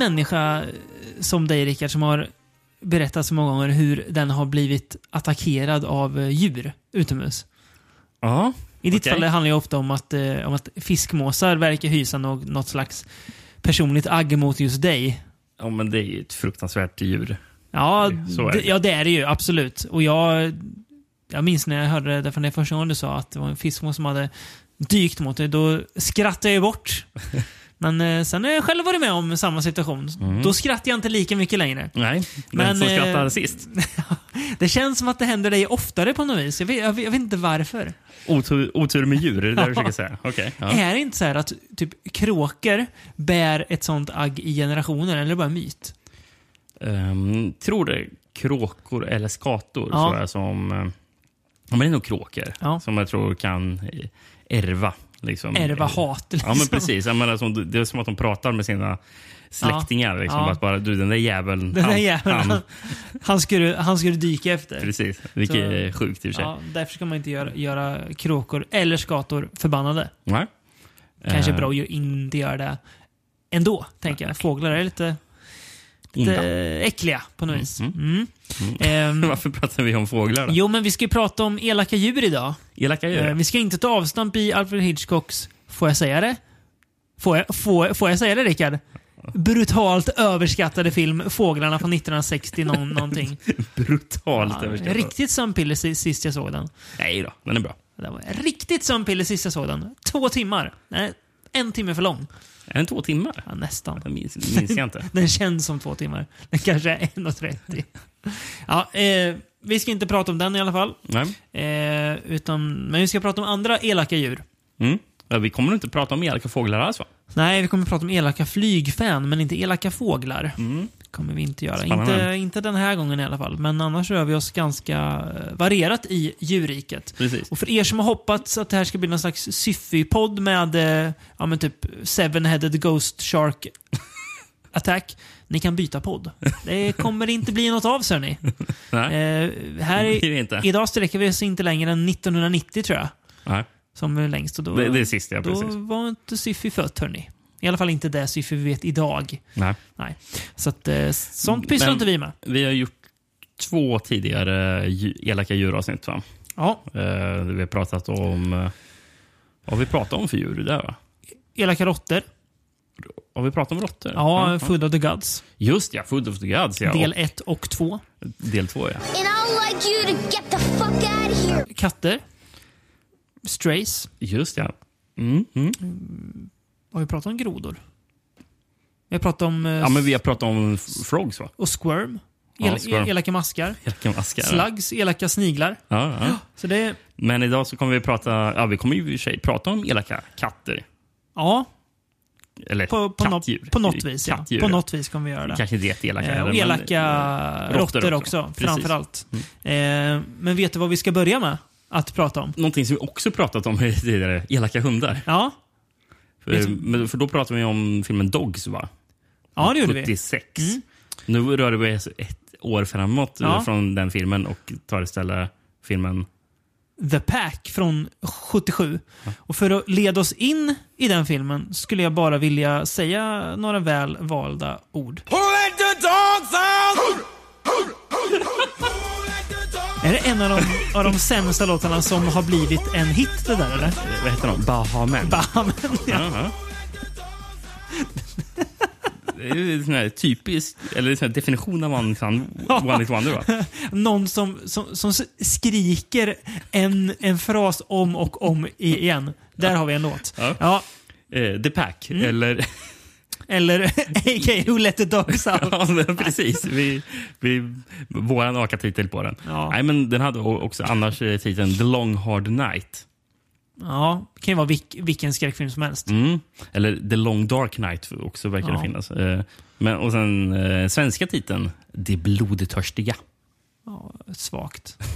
människa som dig Rickard som har berättat så många gånger hur den har blivit attackerad av eh, djur utomhus. Ja. I ditt Okej. fall det handlar ju ofta om att, eh, om att fiskmåsar verkar hysa något, något slags personligt agg mot just dig. Ja, men det är ju ett fruktansvärt djur. Ja, Så är det, det. ja, det är det ju. Absolut. Och jag, jag minns när jag hörde det från det första gången du sa att det var en fiskmås som hade dykt mot dig. Då skrattade jag bort. Men eh, sen har jag själv varit med om samma situation. Mm. Då skrattar jag inte lika mycket längre. Nej, Men, den som eh, skrattade sist. Det känns som att det händer dig oftare på något vis. Jag vet, jag vet, jag vet inte varför. Otur, otur med djur, är det det du försöker säga? Okej. ja. Är det inte så här att typ kråkor bär ett sånt agg i generationer, eller är det bara en myt? Um, tror det kråkor eller skator Ja. tror jag som... eh, men det är nog kråkor Ja. som jag tror kan ärva. Liksom. Ärva hat, Ja, men liksom. precis. Jag menar, som, det är som att de pratar med sina släktingar. Liksom, Ja. Att bara, du, den där jäveln. Den där han- jäveln, han- han, han, skulle, han skulle dyka efter. Precis. Vilket Så- är sjukt i och för sig. Ja, därför ska man inte göra, göra kråkor eller skator förbannade. Nej. Kanske Eh, bra att inte göra det ändå, tänker jag. Fåglar är lite onda. äckliga på något vis. Mm. Mm. Ehm, Varför pratar vi om fåglar då? jo, men vi ska ju prata om elaka djur idag. Elaka djur? Eh, vi ska inte ta avstamp i Alfred Hitchcocks, får jag säga det? Får jag, får, får jag säga det, Rickard? Brutalt överskattade film Fåglarna från 1960 någon, någonting. Brutalt Ja, överskattat. riktigt sömnpiller si- sist jag såg den. Nej då, den är bra. Det var riktigt sömnpiller sist jag såg den. Två timmar. Nej, en timme för lång. Är den två timmar? Ja, nästan. Det minns, minns jag inte. Den känns som två timmar. Den kanske är 1.30. Ja, eh, vi ska inte prata om den i alla fall. Nej. Eh, utan, men vi ska prata om andra elaka djur. Mm. Ja, vi kommer inte prata om elaka fåglar alls va? Nej, vi kommer prata om elaka flygfän, men inte elaka fåglar. Kommer vi inte göra. Spännande. Inte, inte den här gången i alla fall. Men annars rör vi oss ganska eh, varierat i djurriket. Precis. Och för er som har hoppats att det här ska bli någon slags Syfy-podd med eh, ja, men typ Seven-Headed Ghost Shark Attack. Ni kan byta podd. Det kommer inte bli något av, ser ni. Eh, här är, idag sträcker vi oss inte längre än 1990, tror jag. Nej. Som är längst. Och då, Det, det är sist, ja. då Precis. var inte Syfy fött, hörni. I alla fall inte det Syfy vi vet idag. Nej. Nej. Så att, eh, sånt pysslar inte vi med. Vi har gjort två tidigare elaka djuravsnitt. Va? Ja, Eh, vi har pratat om... eh, Vad har vi pratat om för djur där? Va? elaka råttor. Har vi pratat om råttor? Ja, Food of the Gods. Just ja, Food of the Gods. Ja. Del och 1 och 2. del två, ja. And I'd like you to get the fuck out of here. Katter. Strays. Just ja. Mm, mm. Har vi pratat om grodor? Vi har pratat om... eh, Ja, men vi har pratat om frogs, va? Och squirm. Ja, El, squirm. Elaka maskar. Elaka maskar. Slugs, elaka sniglar. Ja, ja. Så det... Men idag så kommer vi prata... Ja, vi kommer ju i och för sig prata om elaka katter. Ja, Eller på, på, något, kattdjur. på något vis. Ja. Kattdjur. På något vis kommer vi göra det. Kanske inte jätteelaka Eh, och elaka råttor också. Mm. framförallt. Eh, men vet du vad vi ska börja med att prata om? Någonting som vi också pratat om tidigare, elaka hundar. Ja, För, för då pratade vi om filmen Dogs, va? ja det gjorde vi. 76. Mm. Nu rör vi oss ett år framåt eh, Ja. från den filmen och tar istället filmen... The Pack från 77. Och för att leda oss in i den filmen skulle jag bara vilja säga några väl valda ord. Är det en av de, av de sämsta låtarna som har blivit en hit det där eller? Vad heter de? Bahamen. Bahamen, ja. Ja. Det är ju sån här typisk, eller sån här definition av one, one hit wonder, va? Någon som, som, som skriker en, en fras om och om igen. Där har vi en låt. Ja. Ja, Eh, The Pack, Mm. eller... eller a.k.a. Who Let The Dogs Out. ja, precis. Vi, vi, våran raka titel på den. Ja. Nej, men den hade också annars eh, titeln The Long Hard Night. Ja, det kan ju vara vilk, vilken skräckfilm som helst. Mm. Eller The Long Dark Night också verkar Ja. det finnas. Eh, Men, och sen eh, svenska titeln De blodtörstiga. Ja, svagt.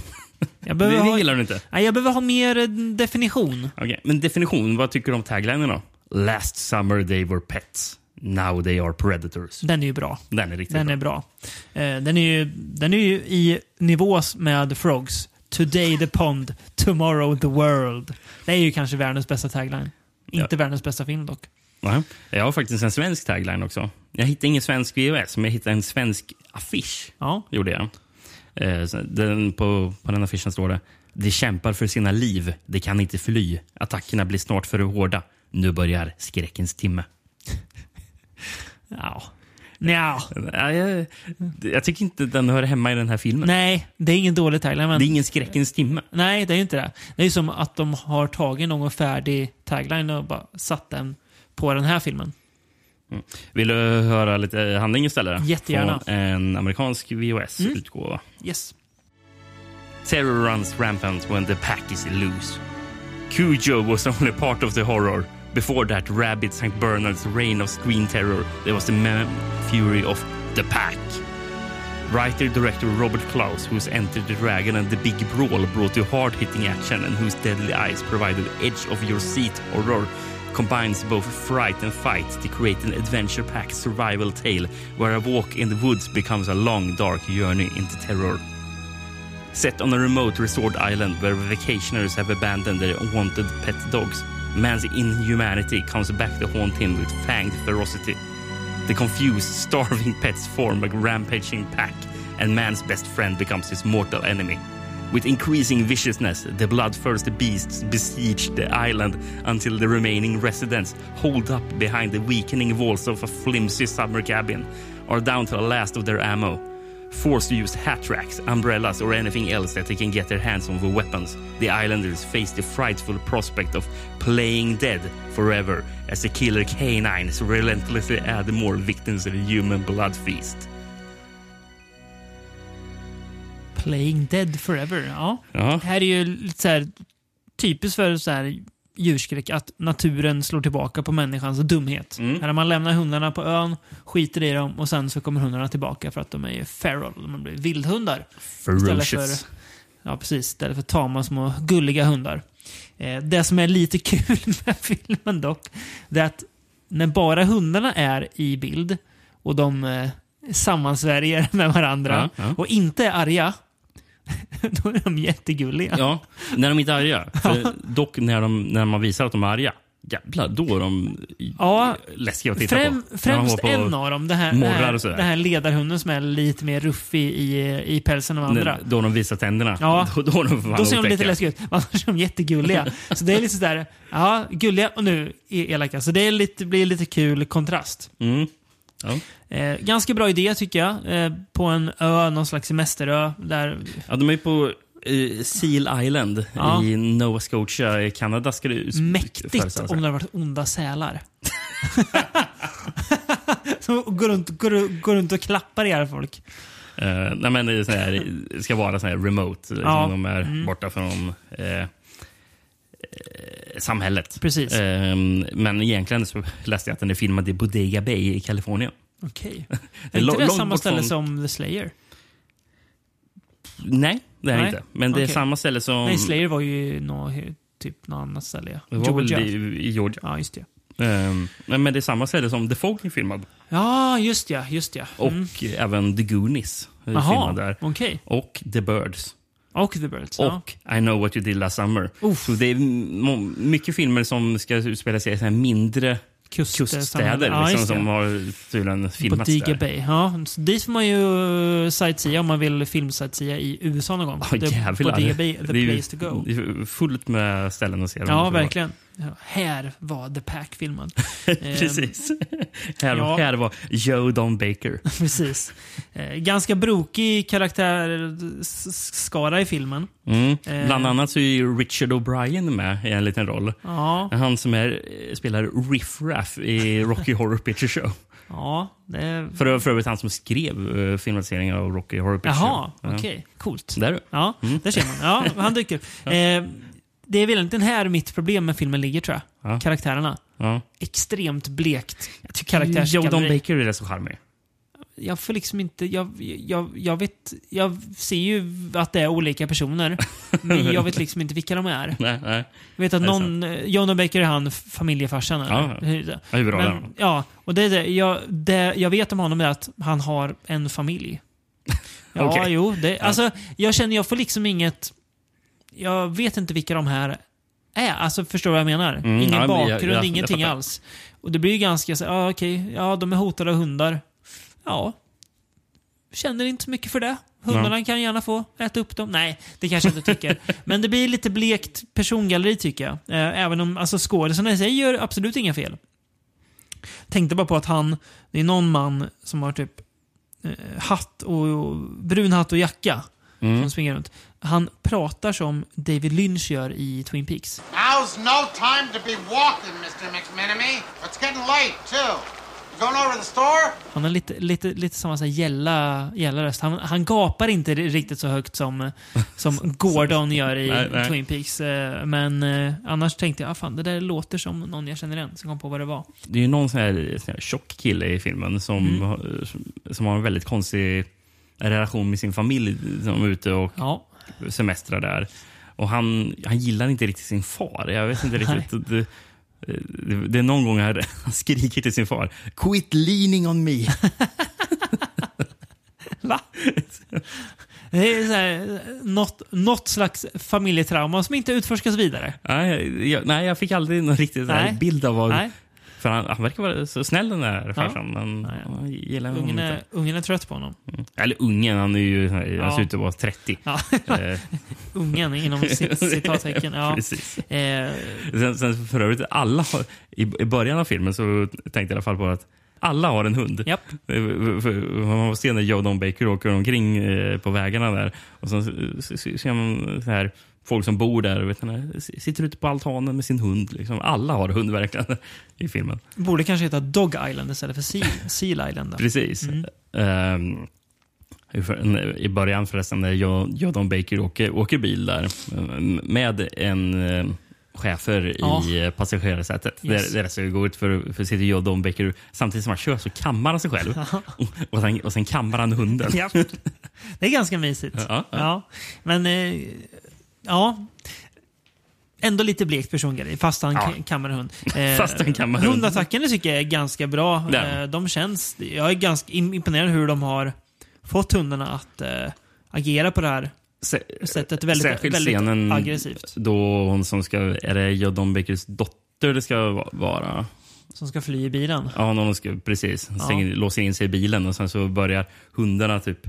Jag Det, behöver, det ha, gillar du inte? nej, jag behöver ha mer definition. Okej, Men definition, vad tycker du om taglinen då? Last summer they were pets. Now they are predators. Den är ju bra. Den är riktigt Den bra. är bra. Eh, den, är ju, den är ju i nivå med Frogs. Today the pond, tomorrow the world. Det är ju kanske världens bästa tagline. Inte världens bästa film dock. Nej. Jag har faktiskt en svensk tagline också. Jag hittade ingen svensk VHS, men jag hittade en svensk affisch. Ja. Gjorde jag. Eh, den, på, på den affischen står det De kämpar för sina liv, de kan inte fly. Attackerna blir snart för hårda. Nu börjar skräckens timme. Ja. Nja. Ja, jag, jag tycker inte den hör hemma i den här filmen. Nej, det är ingen dålig tagline. Men... Det är ingen skräckens timme. Nej, det är ju inte det. Det är ju som att de har tagit någon färdig tagline och bara satt den på den här filmen. Vill du höra lite handling istället? Jättegärna. Från en amerikansk VHS-utgåva. Yes. Terror runs rampant when the pack is loose. Cujo was only part of the horror. Before that, Rabbit St. Bernard's reign of screen terror. There was the ma- fury of the pack. Writer-director Robert Klaus, whose Enter the Dragon and The Big Brawl brought you hard-hitting action and whose deadly eyes provided edge-of-your-seat horror, combines both fright and fight to create an adventure-packed survival tale where a walk in the woods becomes a long, dark journey into terror. Set on a remote resort island where vacationers have abandoned their unwanted pet dogs, man's inhumanity comes back to haunt him with fanged ferocity. The confused, starving pets form a rampaging pack, and man's best friend becomes his mortal enemy. With increasing viciousness, the bloodthirsty beasts besiege the island until the remaining residents, holed up behind the weakening walls of a flimsy summer cabin, are down to the last of their ammo. Forced to use hat racks, umbrellas, or anything else that they can get their hands on for weapons, the islanders face the frightful prospect of playing dead forever as the killer canines relentlessly add more victims to the human blood feast. Playing Dead Forever. Ja. Ja. Det här är ju lite så här, typiskt för så här djurskräck att naturen slår tillbaka på människans dumhet. Mm. Här man lämnar hundarna på ön, skiter i dem och sen så kommer hundarna tillbaka för att de är ju feral. De blivit vildhundar. Istället för, Ferocious. ja, precis. Istället för tama små gulliga hundar. Eh, det som är lite kul med filmen dock, det är att när bara hundarna är i bild och de eh, sammansvärjer med varandra Ja, ja. och inte är arga, då är de jättegulliga. Ja, när de inte är arga. För dock när, de, när man visar att de är arga, jävlar, då är de Ja, läskiga att titta Främ, på. Främst på- en av dem, det här, det här, det här ledarhunden som är lite mer ruffig i, i pälsen än de andra. Då de visar tänderna. Ja. Då, då är de Då ser de lite läskiga ut. Annars är de jättegulliga. Så det är lite sådär, ja, gulliga och nu är elaka. Så det är lite, blir lite kul kontrast. Mm. Ja. Eh, ganska bra idé tycker jag. Eh, på en ö, någon slags semesterö. Där, ja, de är på eh, Seal Island Ja. i Nova Scotia i Kanada. Ska det mäktigt om det hade varit onda sälar. Som går runt, går, går runt och klappar ihjäl folk. Eh, nej, men det, här, det ska vara så här remote. Liksom, Ja. De är Mm. borta från eh, eh, samhället. Precis. Eh, men egentligen så läste jag att den är filmad i Bodega Bay i Kalifornien. Okej. Det Är inte det samma ställe från- som The Slayer? Nej, det är Nej. inte. Men det är samma ställe som... Nej, Slayer var ju nå, typ något annat ställe. det var väl Georgia. i, i Georgia. Ja, just det. Nej, men det är samma ställe som The Fog är filmad. Ja, just ja. Just ja. Och Mm. även The Goonies är filmad där. okej. Och The Birds. Och The Birds. Ja. Och I know what you did last summer. Uff. Så det är mycket filmer som ska utspela sig i mindre Kust, kuststäder Ja, liksom, som har tydligen filmats Bodega där. Bay. Ja, så dit får man ju sightsea om man vill filmsightsea i USA någon gång. Ja, jävlar. Bodega Bay, the Det är ju- place to go. Fullt med ställen att se. Ja, på. verkligen. Ja, här var The Pack. Ehm, Precis. här, ja. här var Joe Don Baker. Precis. Eh, ganska brokig karaktärskara i filmen. Mm. Eh. Bland annat så är Richard O'Brien med i en liten roll. Ja, Han som är, spelar Riff Raff i Rocky Horror Picture Show. ja det... För, för övrigt han som skrev uh, filmatiseringen av Rocky Horror Picture Jaha, Show. Ja. okej. Coolt. Där du. Ja, där ser man. Ja, han dyker upp. Eh, det är väl egentligen här mitt problem med filmen ligger, tror jag. Ja. Karaktärerna. Ja. Extremt blekt Joe Don. Baker är rätt så charmig. Jag får liksom inte... Jag, jag, jag vet... Jag ser ju att det är olika personer. men jag vet liksom inte vilka de är. Nej, nej. Jag vet att Är det någon... John och Baker är han familjefarsan. eller? Ja, ja. Det? Ja, hur bra är han? Ja, och det är det. Jag, det jag vet om honom är att han har en familj. Ja, Okej. jo. Det, Alltså, jag känner jag får liksom inget... Jag vet inte vilka de här är. Alltså, förstår du vad jag menar? Mm, Ingen ja, bakgrund, jag- jag ingenting alls. Och det blir ju ganska så ja okej, ja de är hotade av hundar. Ja. Känner inte så mycket för det. Hundarna kan gärna få äta upp dem. Nej, det kanske jag inte tycker. Men det blir lite blekt persongalleri tycker jag. Eh, Även om alltså, skådisarna i sig gör absolut inga fel. Tänkte bara på att han, det är någon man som har typ eh, hatt och, och brun hatt och jacka. Mm. Som springer runt. Han pratar som David Lynch gör i Twin Peaks. Now's no time to be walking, Mr. McMenemy. It's getting late, too. You going over to the store? Han har lite, lite, lite samma så gälla, gälla röst. Han, han gapar inte riktigt så högt som, som Gordon gör i Nej, nej. Twin Peaks. eh, Men eh, annars tänkte jag, ah, fan, det där låter som någon jag känner igen. Så kom på vad det var. Det är ju någon sån här, sån här tjock kille i filmen som, Mm. har- som har en väldigt konstig relation med sin familj. Som är ute och Ja, semestrar där. Och han, han gillar inte riktigt sin far. Jag vet inte riktigt. Det, det, det är någon gång han han skriker till sin far. Quit leaning on me. va? Det är så här, något, något slags familjetrauma som inte utforskas vidare. nej, jag, nej, jag fick aldrig någon riktig bild av vad... Nej, För han, han verkar vara så snäll den där farsan. Men jag gillar honom ungen är, ungen är trött på honom. Eller ungen, han är ju han ser ut att vara 30. Ja, Eh, ungen inom cit- citattecken. Ja. Precis. Eh, Sen, sen för övrigt, alla har, i, i början av filmen så tänkte jag i alla fall på att alla har en hund. japp. Eh, Man får se när Joe Don Baker åker omkring eh, på vägarna där. Och så ser man så här, folk som bor där vet ni, sitter ute på altanen med sin hund. Liksom. Alla har hund verkligen i filmen. Borde kanske heta Dog Island istället för Seal, Seal Island. då. Precis. Mm. Ehm, i början förresten när Joe, Joe Don Baker åker, åker bil där eh, med en eh, chefer Ja. i eh, passagerarsätet. Yes. Det, det är så gott för, för sitter Joe Don Baker samtidigt som han kör så kammar han sig själv och, och, sen, och sen kammar han hunden. Japp. Det är ganska mysigt. Ja, ja. Ja. Men, eh, ja. Ändå lite blekt persongrej, fast han Ja. ja. kammar en hund. Eh, Fast han. Hundattackerna tycker jag är ganska bra. Ja. Eh, de känns... Jag är ganska im- imponerad hur de har fått hundarna att eh, agera på det här Se- sättet. Väldigt, Särskilt väldigt scenen aggressivt. då hon som ska... Är det Joe Don Bakers dotter det ska va- vara? Som ska fly i bilen. Ja, när hon ska, precis. Stänger, Låser in sig i bilen och sen så börjar hundarna typ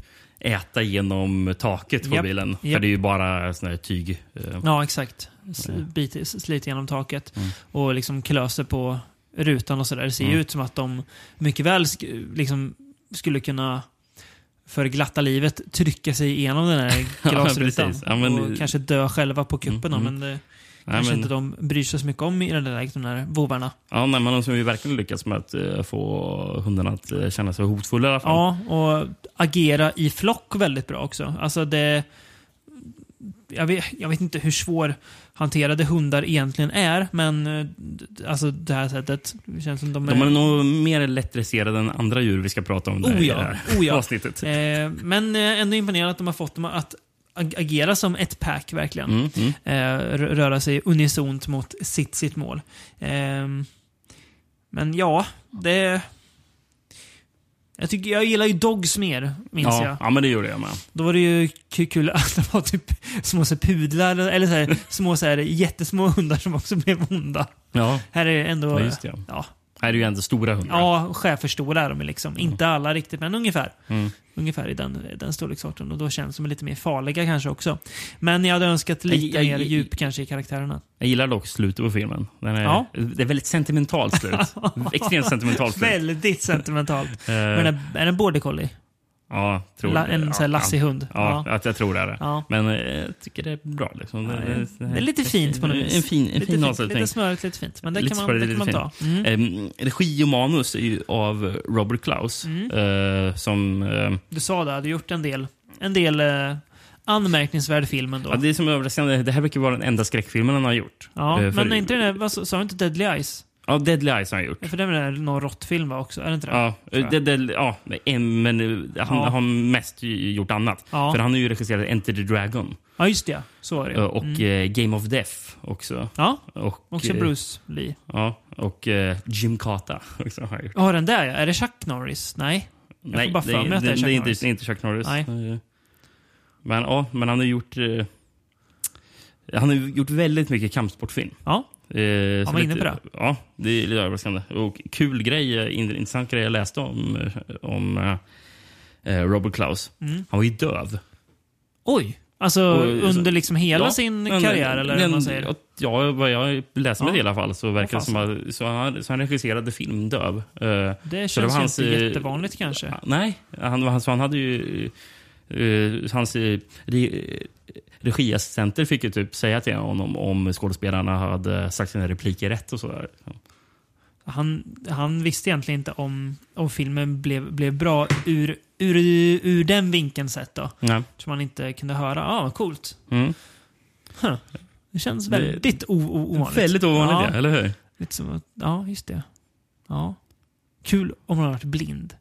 äta genom taket på Japp, bilen. För japp. det är ju bara sån här tyg. eh, Ja, exakt. S- Bit, s- sliter genom taket. Mm. Och liksom klöser på rutan och sådär. Det ser ju Mm. ut som att de mycket väl sk- liksom skulle kunna för glatta livet trycka sig igenom den här glasrutan. Ja, och kanske dö själva på kuppen. då, Mm, Men det kanske men, inte de bryr sig så mycket om i det där läget, de där vovarna. ja, nej, men de som ju verkligen lyckats med att eh, få hundarna att eh, känna sig hotfulla i alla fall. Ja, och agera i flock väldigt bra också. Alltså det... Jag vet, jag vet inte hur svårhanterade hundar egentligen är, men eh, alltså det här sättet. Det känns som de är... De är nog mer lättdresserade än andra djur vi ska prata om Oh i ja, det här oh ja. avsnittet. Eh, men ändå imponerad att de har fått dem att agera som ett pack verkligen. Mm, mm. Eh, rö- röra sig unisont mot sitt, sitt mål. Eh, men ja, det... Jag, tycker, jag gillar ju Dogs mer, minns Ja, jag. ja, men det gjorde jag med. Då var det ju kul att det var typ små så pudlar, eller- så här, små så här, jättesmå hundar som också blev onda. Ja, Här är ändå... ja just det. Ja, Här är ju ändå stora hundar. ja schäferstora är de liksom. Inte alla riktigt, men ungefär. Mm. Ungefär i den, den storleksordningen. Och då känns de lite mer farliga kanske också. Men jag hade önskat lite Jag- jag- mer djup kanske i karaktärerna. Jag gillar dock slutet på filmen. Är, Ja. Det är väldigt sentimentalt slut. Extremt sentimentalt slut. Väldigt sentimentalt. Eh, Men är, är en border collie? Ja, tror La, en sån här lassig hund? Ja, ja. Att jag tror det är det. Ja. Men eh, jag tycker det är bra. Liksom. Det, är, det är lite fint på något vis. En fin, en lite, fin fint, avslutning. lite smörigt, lite fint. Men det Lite kan man, det kan man lite ta. Mm. Mm. regi och manus är ju av Robert Klaus. Mm. eh, som, eh, Du sa det, hade gjort en del, en del eh, anmärkningsvärd film ändå. ja, det är som överraskande. Det här verkar vara den enda skräckfilmen han har gjort. Ja, Eh, för- men inte vad sa sa du inte Deadly Eyes? Ja, Deadly Eyes har han gjort. För det är någon råttfilm också? Är det inte det? Ja, jag. det, det, ja en, men eh, han Ja. har mest gjort annat. Ja. För han har ju regisserat Enter the Dragon Ja, just det. Så var det och mm. eh, Game of Death också. Ja, Och, också eh, Bruce Lee. Ja, och Jim Carta också har gjort. Ja, den där ja. Är det Chuck Norris? Nej. Nej, får bara det, är- att det är det, det, är inte, det är inte Chuck Norris. Nej. Men, ja, men han har gjort... Han har gjort väldigt mycket kampsportfilm. Ja, Eh, Han så var inne på det. Ja, det är lite överraskande. Och kul grej, eh, in- intressant grej jag läste om, eh, om eh, eh, Robert Klaus. Mm. Han var ju döv. oj. Alltså Och- under liksom hela Ja, sin men- karriär, eller men- man säger? Ja, vad jag läste med Ja. det i alla fall så verkar Ja, det som att så han, så han regisserade film döv. Det så känns ju hans, inte jättevanligt kanske. Nej, han, så han hade ju... hans re, regiassistenter fick ju typ säga till honom om skådespelarna hade sagt sina repliker rätt och sådär. Han, han visste egentligen inte om, om filmen blev, blev bra ur, ur, ur den vinkeln sett då. Ja. Som man inte kunde höra. Ja, ah, coolt. Mm. Huh. Det känns väldigt ovanligt. Väldigt ovanligt, ja. ja. eller hur? Lite som att, ja, just det. Ja. Kul om man har varit blind.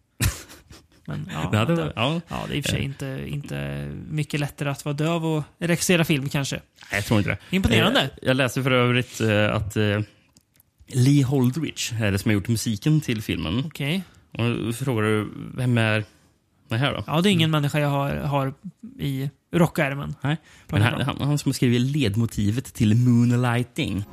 Men ja, Det hade, det, ja, ja, det är i och för sig inte, inte mycket lättare att vara döv och regissera film kanske. nej, jag tror inte det. Imponerande. Eh, Jag läste för övrigt eh, att eh, Lee Holdridge är det som har gjort musiken till filmen. Okej. Och då frågar du, vem är det här då? Ja, det är ingen människa jag har, har i rockärmen. Nej. Men han, han, han som har skrivit ledmotivet till Moonlighting.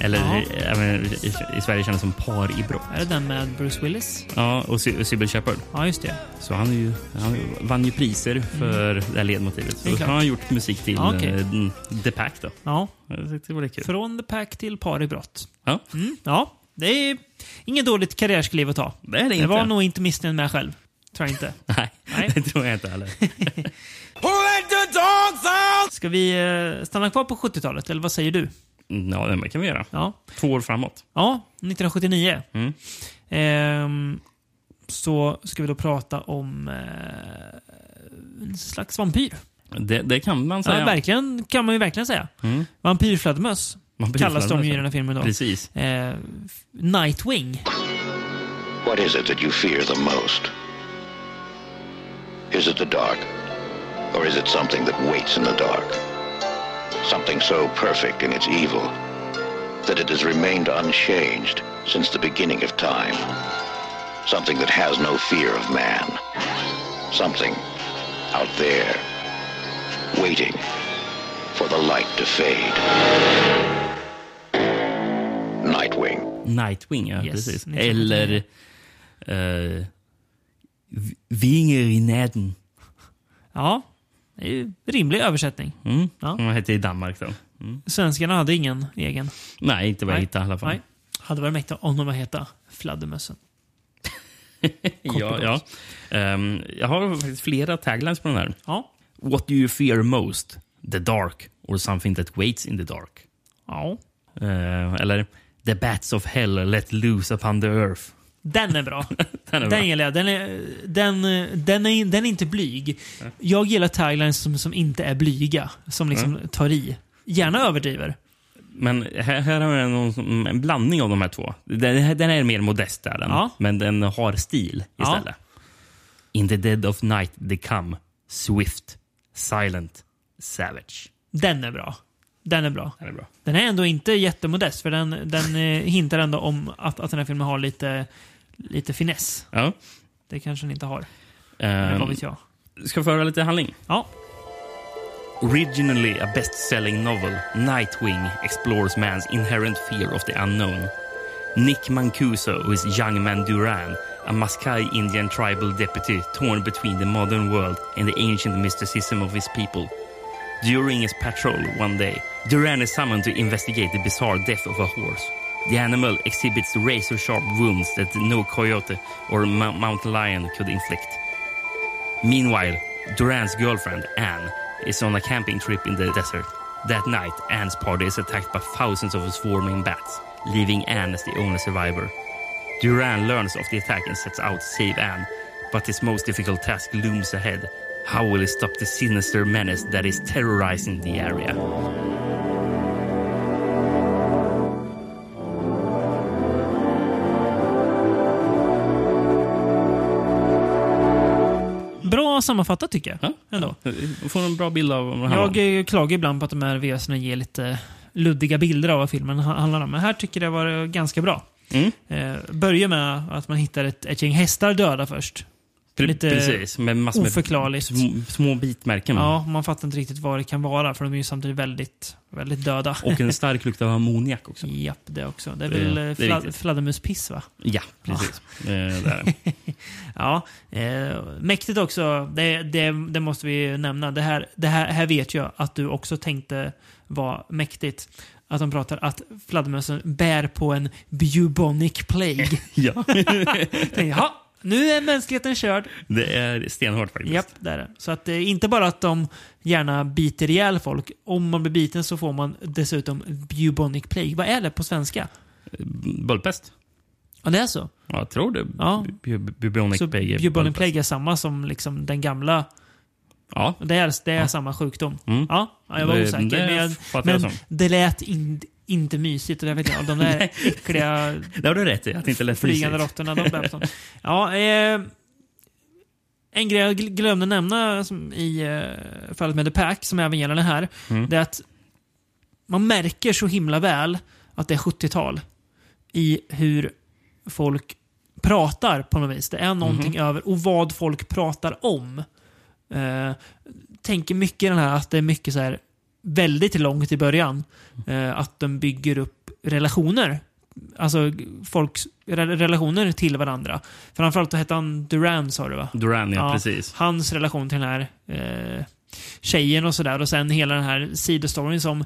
Eller Ja. även i, i Sverige känns som Par i brott. Är det den med Bruce Willis? Ja, och Sy- Sybil Shepherd. Ja, just det. Så han, ju, han vann ju priser för det här ledmotivet. Så han har gjort musik till Ja, okej. eh, The Pack då. Ja, det var kul. från The Pack till Par i brott. Ja, Mm, ja, det är inget dåligt karriärskliv att ta. det är det Det var nog inte missnöjd med själv. Tror jag inte. Nej, Nej. det tror jag inte heller. Ska vi eh, stanna kvar på 70-talet, eller vad säger du? Ja, det kan vi göra. Ja, Två år framåt. ja 1979. Mm. Ehm, så ska vi då prata om eh, en slags vampyr. Det, det kan man säga. Ja, verkligen, kan man ju verkligen säga. Mm. Vampyrfladdermöss Man kallas de ju i den här filmen då. Precis. Eh, Nightwing. What is it that you fear the most? Is it the dark? Or is it something that waits in the dark? Something so perfect in its evil that it has remained unchanged since the beginning of time. Something that has no fear of man. Something out there waiting for the light to fade. Nightwing. Nightwing, ja. Yes, precis. Eller... Uh, Vinger i näden. Ja, det är ju rimlig översättning. Mm. Ja. Som hette i Danmark då. Svenskarna hade ingen egen. Nej, inte vad jag hittade i alla fall. Nej. Hade varit mäktigt om de var heta Fladdermössen. ja, ja. Ehm, jag har faktiskt flera taglines på den här. Ja. What do you fear most? The dark or something that waits in the dark? Ja. Eh, eller The bats of hell let loose upon the earth. Den är bra. Den är den bra. gillar jag. Den är, den, den, är, den är inte blyg. Jag gillar taglines som, som inte är blyga. Som liksom tar i. Gärna överdriver. Men här, här har jag någon, en blandning av de här två. Den, den är mer modest, där, den, Ja. men den har stil Ja. istället. In the dead of night they come, swift, silent, savage. Den är bra. Den är bra. Den är bra. Den är ändå inte jättemodest, för den, den eh, hintar ändå om att, att den här filmen har lite, lite finess. Ja. Det kanske den inte har. Um, vad vet jag. ska vi höra lite handling? Ja. Originally a best-selling novel, Nightwing explores man's inherent fear of the unknown. Nick Mancuso, who is young man Duran, a Maskai Indian tribal deputy torn between the modern world and the ancient mysticism of his people. During his patrol one day, Duran is summoned to investigate the bizarre death of a horse. The animal exhibits razor-sharp wounds that no coyote or mo- mountain lion could inflict. Meanwhile, Duran's girlfriend, Anne, is on a camping trip in the desert. That night, Anne's party is attacked by thousands of swarming bats, leaving Anne as the only survivor. Duran learns of the attack and sets out to save Anne, but his most difficult task looms ahead. How will he stop the sinister menace that is terrorizing the area? Bra sammanfattat tycker jag. Ja. Ändå. Vi får en bra bild av vad det handlar om. Jag eh, klagar ibland på att de här VSerna ger lite luddiga bilder av vad filmen ha- handlar om. Men här tycker jag det var ganska bra. Mm. Eh, börjar med att man hittar ett, ett gäng hästar döda först. Lite Precis, med massor oförklarligt. små, små bitmärken. Ja, man fattar inte riktigt vad det kan vara för de är ju samtidigt väldigt, väldigt döda. Och en stark lukt av ammoniak också. Japp, det också. Det är väl det eh, fla fladdermuspiss va? Ja, precis. Eh, det är det. Ja, eh, mäktigt också. Det, det, det måste vi nämna. Det här, det här, här vet jag att du också tänkte var mäktigt. Att de pratar att fladdermössen bär på en bubonic plague. ja, Tänkte, nu är mänskligheten körd. det är stenhårt faktiskt. Japp, det är det. Så att det är inte bara att de gärna biter ihjäl folk. Om man blir biten så får man dessutom bubonic plague. Vad är det på svenska? Böldpest? Ja, det är så. Ja, jag tror det. Ja. Bu- bu- Bubonic Så plague. bubonic böldpest. plague är samma som liksom den gamla Ja, Det är, det är samma sjukdom. Mm. Ja, ja, jag var osäker. det men jag, men det lät in, inte mysigt. Och det vet jag, de där äckliga det har du rätt i. Att det inte lät flygande råttorna. De. Ja, eh, en grej jag gl- glömde nämna i eh, fallet med The Pack, som även gäller den här, Mm. det är att man märker så himla väl att det är 70-tal i hur folk pratar på något vis. Det är någonting Mhm. över, och vad folk pratar om. Eh, tänker mycket i den här att det är mycket så här väldigt långt i början. Eh, att de bygger upp relationer. Alltså folks re- relationer till varandra. Framförallt hette han Duran sa du va? Duran, ja, precis. Hans relation till den här eh, tjejen och sådär. Och sen hela den här sidostoryn som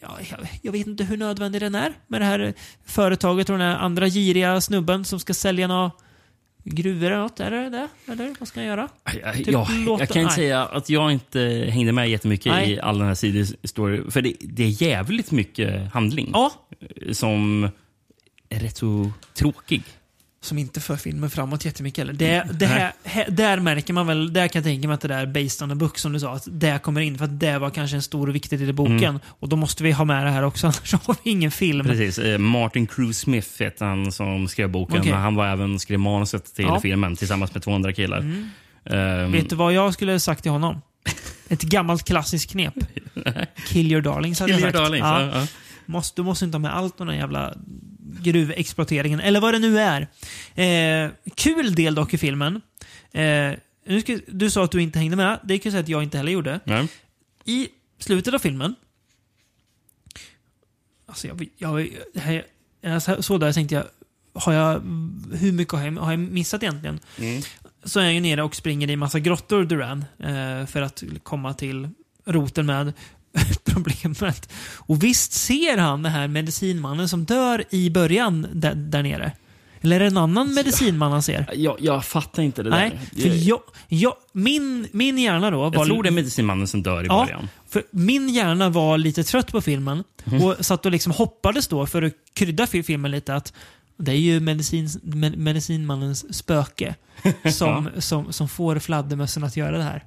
Ja, jag, vet inte hur nödvändig den är med det här företaget och den här andra giriga snubben som ska sälja några gruvor eller något. Är det det? Eller vad ska han göra? Ja, Typ ja, låta- jag kan inte säga att jag inte hängde med jättemycket Nej. i all den här sidostory. För det, det är jävligt mycket handling Ja, som är rätt så tråkig. Som inte för filmen framåt jättemycket heller. Det, det här, här, där märker man väl, där kan jag tänka mig att det där based on the book som du sa, att det kommer in. För att det var kanske en stor och viktig del i boken. Mm. Och då måste vi ha med det här också, annars har vi ingen film. Precis. Eh, Martin Cruz Smith heter han som skrev boken. Okej. Han var även skrev manuset till Ja. Mm. filmen tillsammans med två andra killar. Ehm, Vet du vad jag skulle sagt till honom? Ett gammalt klassiskt knep. Kill your darlings hade Kill jag your sagt. darlings, Ja. ja. Måste, du måste inte ha med allt om den jävla gruvexploateringen, eller vad det nu är. Eh, kul del dock i filmen. Eh, nu ska, du sa att du inte hängde med. Det kan jag säga att jag inte heller gjorde. Ja. I slutet av filmen... Alltså jag... jag, här, jag såg där och tänkte jag, har jag... Hur mycket har jag, har jag missat egentligen? Mm. Så är jag ju nere och springer i massa grottor, Duran, eh, för att komma till roten med problemet. Och visst ser han den här medicinmannen som dör i början där, där nere? Eller är det en annan medicinman han ser? Jag, jag fattar inte det Nej, där. för jag, jag, min, min hjärna då var... jag tror det är medicinmannen som dör i Ja, början. för min hjärna var lite trött på filmen Mhm. och satt och liksom hoppades då för att krydda fi- filmen lite att det är ju medicin, med, medicinmannens spöke som, som, som får fladdermössen att göra det här.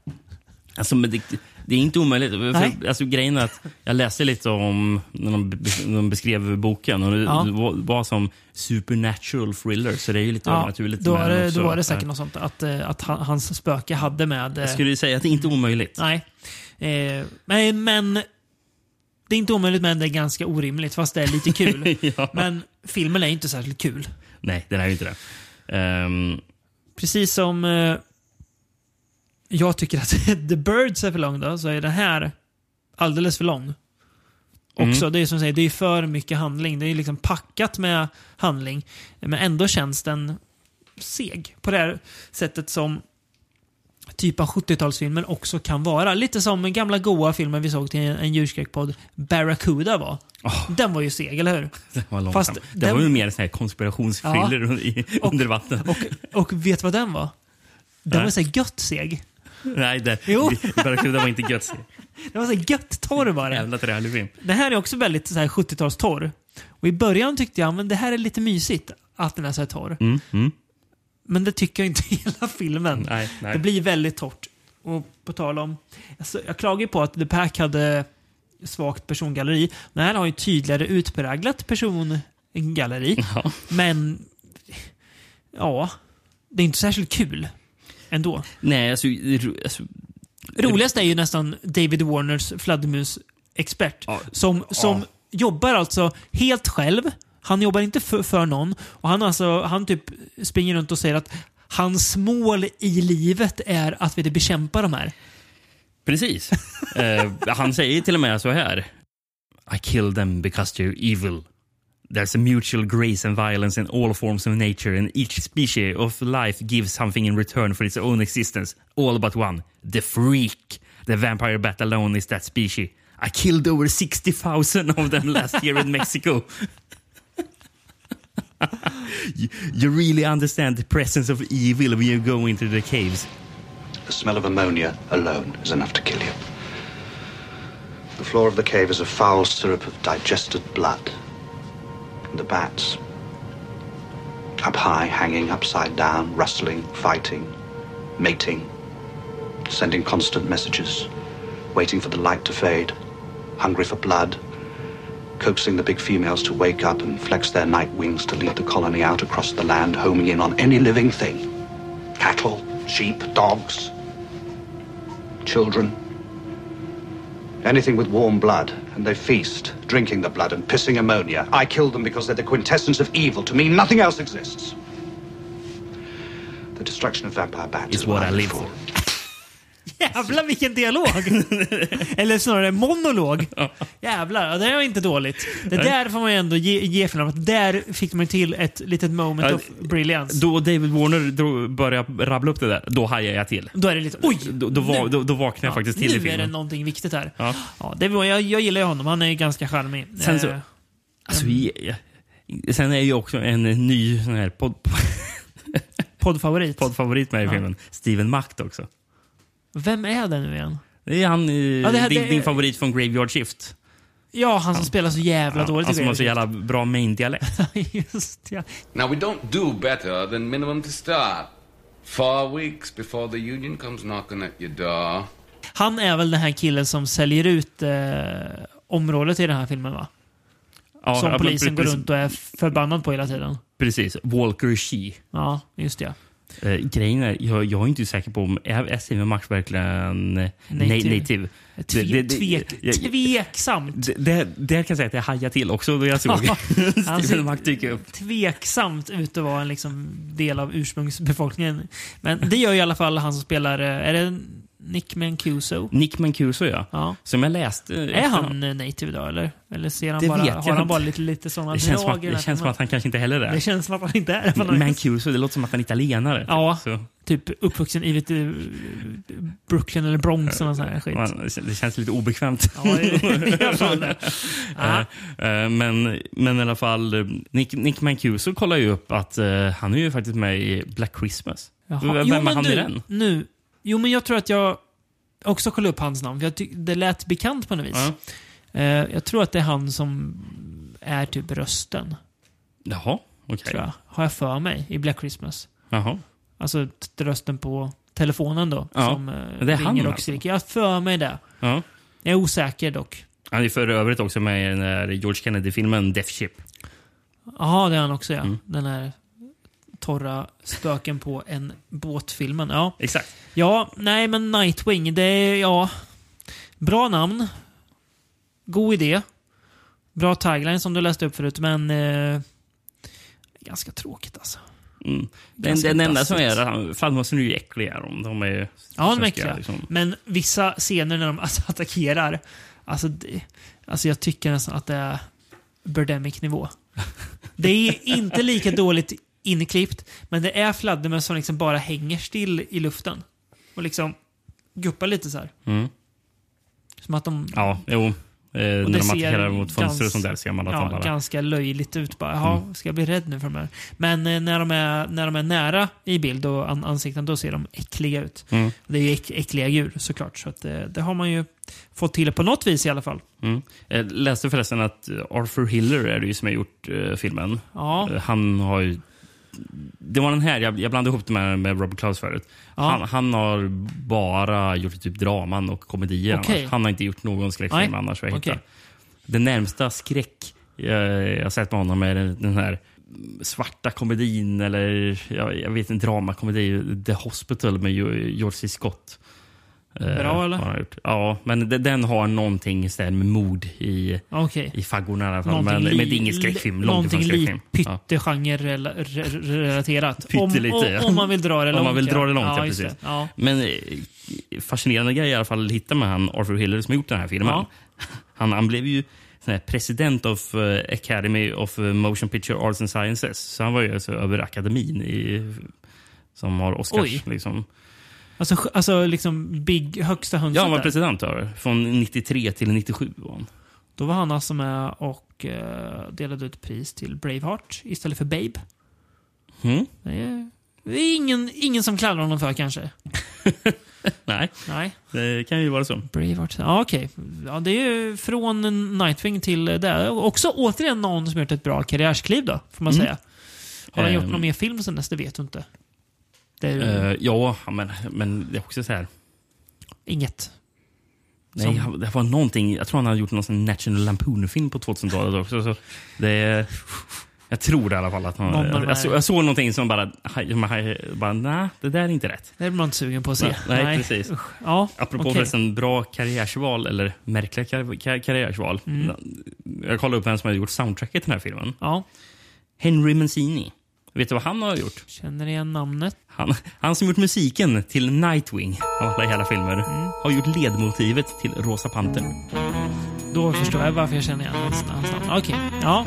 Alltså, men det, det är inte omöjligt. Nej. För, alltså, grejen är att jag läste lite om när de, när de beskrev boken och det, Ja. var, som supernatural thriller, så det är ju lite Ja, övernaturligt. då, det, då var det säkert något sånt att, eh, att han- hans spöke hade med... eh, Jag skulle säga att det inte är omöjligt. Nej. Eh, men, men det är inte omöjligt men det är ganska orimligt fast det är lite kul. Ja. Men filmen är inte särskilt kul. Nej, den är ju inte det. Ehm, Precis som eh, jag tycker att The Birds är för lång då, så är den här alldeles för lång. Också, det är som säger, det är för mycket handling. Det är liksom packat med handling. Men ändå känns den seg. På det här sättet som typ av 70-talsfilmer också kan vara. Lite som den gamla goa filmen vi såg till en, en djurskräckpodd, Barracuda var. Den var ju seg, eller hur? den var långsam. Fast det den- var ju mer sån här konspirationsthriller i, Och- under vatten. Och, och vet du vad den var? Den Nej. var så gött seg. Nej, det, Jo. Barracuda var inte gött. Den var så gött torr den. Jävla trälig film. Den här är också väldigt så här 70-talstorr. Och i början tyckte jag men det här är lite mysigt att den är så här torr. Mm, mm. Men det tycker jag inte hela filmen. Nej, nej. Det blir väldigt torrt. Och på tal om... Alltså, jag klagar ju på att The Pack hade svagt persongalleri. Den här har ju tydligare utpräglat persongalleri. Ja. Men... Ja. Det är inte särskilt kul. Ändå. Nej, alltså, alltså Roligast är ju nästan David Warners fladdermus-expert. Ja. Som, som Ja. jobbar alltså helt själv. Han jobbar inte för, för någon. Och han, alltså, han typ springer runt och säger att hans mål i livet är att vi bekämpar de här. Precis. Eh, han säger till och med så här. I kill them because they're evil. There's a mutual grace and violence in all forms of nature and each species of life gives something in return for its own existence. All but one. The freak. The vampire bat alone is that species. I killed over 60,000 of them last year in Mexico. you, you really understand the presence of evil when you go into the caves. The smell of ammonia alone is enough to kill you. The floor of the cave is a foul syrup of digested blood. The bats, up high, hanging upside down, rustling, fighting, mating, sending constant messages, waiting for the light to fade, hungry for blood, coaxing the big females to wake up and flex their night wings to lead the colony out across the land, homing in on any living thing cattle, sheep, dogs, children. Anything with warm blood, and they feast, drinking the blood and pissing ammonia. I kill them because they're the quintessence of evil. To me, nothing else exists. The destruction of vampire bats Is what I live for. Jävlar vilken dialog! Eller snarare monolog. Jävlar, ja, det är inte dåligt. Det där får man ju ändå ge, ge filmen. att Där fick man till ett litet moment Ja, of brilliance. Då David Warner började rabbla upp det där, då hajade jag till. Då är det lite oj! Då, då, var, då, då vaknade jag faktiskt till i nu är det filmen. någonting viktigt här. Ja. Ja, det var, jag, jag gillar ju honom. Han är ganska charmig. Sen så- Eh, Alltså, vi, sen är ju också en ny sån här podd, Poddfavorit. poddfavorit med i Ja. filmen, Steven Macht också. Vem är det nu igen? Det är han, eh, det här- din, det- din favorit från Graveyard Shift. Ja, han som spelar så jävla dåligt. han som har så jävla bra main-dialekt. Just ja. Now, we don't do better than minimum to start. Four weeks before the union comes knocking at your door. Han är väl den här killen som säljer ut eh, området i den här filmen va? Ja, som ja, polisen går precis- runt och är förbannad på hela tiden. Precis. Walker Shee. Ja, just det. Eh, grejen är, jag, jag är inte säker på om är, Steven Macht verkligen Native. native. Tve, Det- det- tvek, jag- tveksamt. Det, det, det kan jag säga att jag hajade till också då jag såg Steven Macht dyka upp. tveksamt ut att vara en liksom del av ursprungsbefolkningen. Men det gör i alla fall han som spelar, eh, är det Nick Mancuso? Nick Mancuso, ja. Ja. Som jag läste. Är han eh, native idag eller? Eller ser han Det bara, har han bara lite, lite sådana Det känns, drag att, det känns som att han kanske inte heller är Det det. känns som att han inte är det. Mancuso, det låter som att han är italienare. Ja. Så, Typ uppvuxen i du, Brooklyn eller Bronx eller sån här skit. man, det känns lite obekvämt. Ja, gör fan det. Eh, eh, men, men i alla fall, eh, Nick, Nick Mancuso kollar ju upp att eh, han är ju faktiskt med i Black Christmas. Jaha. Vem Jo, är men han nu, i den? Nu. Jo, men jag tror att jag också kollade upp hans namn. För jag det lät bekant på något vis. Ja. Eh, jag tror att det är han som är typ rösten. Jaha, okej. Jag. Har jag för mig i Black Christmas. Jaha. Alltså rösten på telefonen då. Ja, Som eh, det är han ringer och alltså. skriker. Jag för mig det. Ja. Jag är osäker dock. Han är för övrigt också med i den där George Kennedy-filmen Death Ship. Jaha, det är han också ja. Mm. Den här torra spöken på en båtfilmen. Ja. Exakt. ja, nej men Nightwing, det är ja... Bra namn. God idé. Bra tagline som du läste upp förut, men... Eh, ganska tråkigt alltså. Mm. Den, den enda som är fladdermössen är ju äckliga. De, de är Ja, de är äckliga. liksom. Men vissa scener när de alltså attackerar, alltså, det, alltså jag tycker nästan att det är Birdemic-nivå. Det är inte lika dåligt inklippt, men det är fladdermöss som liksom bara hänger still i luften. Och liksom guppar lite så här. Mm. Som att de... Ja, jo. Eh, när de attackerar mot fönster och sånt där ser man att ja, de bara... Mm. ganska löjligt ut bara. Jaha, ska jag bli rädd nu för de här? Men eh, när, de är, när de är nära i bild och an ansikten, då ser de äckliga ut. Mm. Det är ju äck, äckliga djur såklart. Så att, eh, det har man ju fått till på något vis i alla fall. Mm. Jag läste förresten att Arthur Hiller är det ju som har gjort eh, filmen. Ja. Eh, Han har ju... Det var den här, jag, jag blandade ihop det med, med Robert Klaus förut. Ja. Han, han har bara gjort typ draman och komedier. Annars. Han har inte gjort någon skräckfilm Nej. annars. jag hittar. Det närmsta skräck jag, jag har sett med honom är den, den här svarta komedin eller jag, jag vet inte, dramakomedi. The Hospital med George C. Scott. Eh, Bra, eller? Ja, men de- den har någonting här med mord i, Okej. i faggorna i alla fall. Någonting Men, men det är ingen skräckfilm. Någonting skräckfilm. Ja. pyttegenre-relaterat. Pyttelite, om, ja. om, om man vill dra det långt. Om man vill dra det långt, ja, just precis. Ja. Men eh, fascinerande grej i alla fall att hitta med han Arthur Hiller som gjort den här filmen. Ja. Han, han blev ju president of eh, Academy of Motion Picture Arts and Sciences. Så han var ju alltså över akademin i, som har Oscars. Oj. Liksom. Alltså, alltså liksom big, högsta hönset Ja, han var där. president över. Från 93 till 97 var han. Då var han alltså med och eh, delade ut pris till Braveheart istället för Babe. Mm. Det är, det är ingen, ingen som klandrar honom för kanske. Nej, Nej. det kan ju vara så. Braveheart. Ja, okej. Ja, det är ju från Nightwing till det. Också återigen någon som gjort ett bra karriärskliv då, får man Mm. säga. Har han gjort Ehm. någon mer film sen dess? Det vet du inte. Det ju Eh, ja, men, men det är också så här. inget. Nej, Som- det var någonting. Jag tror han hade gjort någon National Lampoon-film på 2000-talet också. Så det jag tror i alla fall att han... Jag, jag, såg, jag såg någonting som bara... bara nej, det där är inte rätt. Det är man inte sugen på att se. Nej, nej, precis. Usch. Ja, Apropå okej. förresten bra karriärsval, eller märkliga kar kar karriärsval. Mm. Jag kollade upp vem som har gjort soundtracket till den här filmen. Ja, Henry Mancini. Vet du vad han har gjort? känner igen namnet. Han, han som gjort musiken till Nightwing av alla hela filmer Mm. har gjort ledmotivet till Rosa Pantern. Då förstår jag varför jag känner igen hans namn. Okej, ja.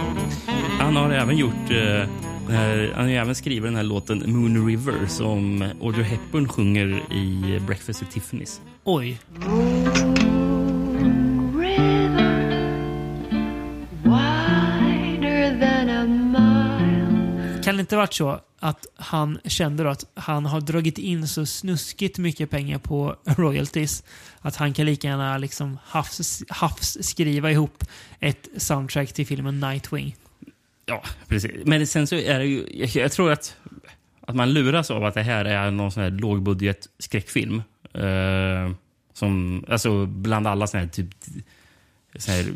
Han har även gjort... eh, eh, han har även skrivit den här låten Moon River som Audrey Hepburn sjunger i Breakfast at Tiffany's. Oj. Inte varit så att han kände att han har dragit in så snuskigt mycket pengar på royalties att han kan lika gärna liksom havs, havs skriva ihop ett soundtrack till filmen Nightwing? Ja, precis. Men sen så är det ju... Jag, jag tror att, att man luras av att det här är någon sån här lågbudget skräckfilm. Eh, som, alltså bland alla såna här typ... Så här,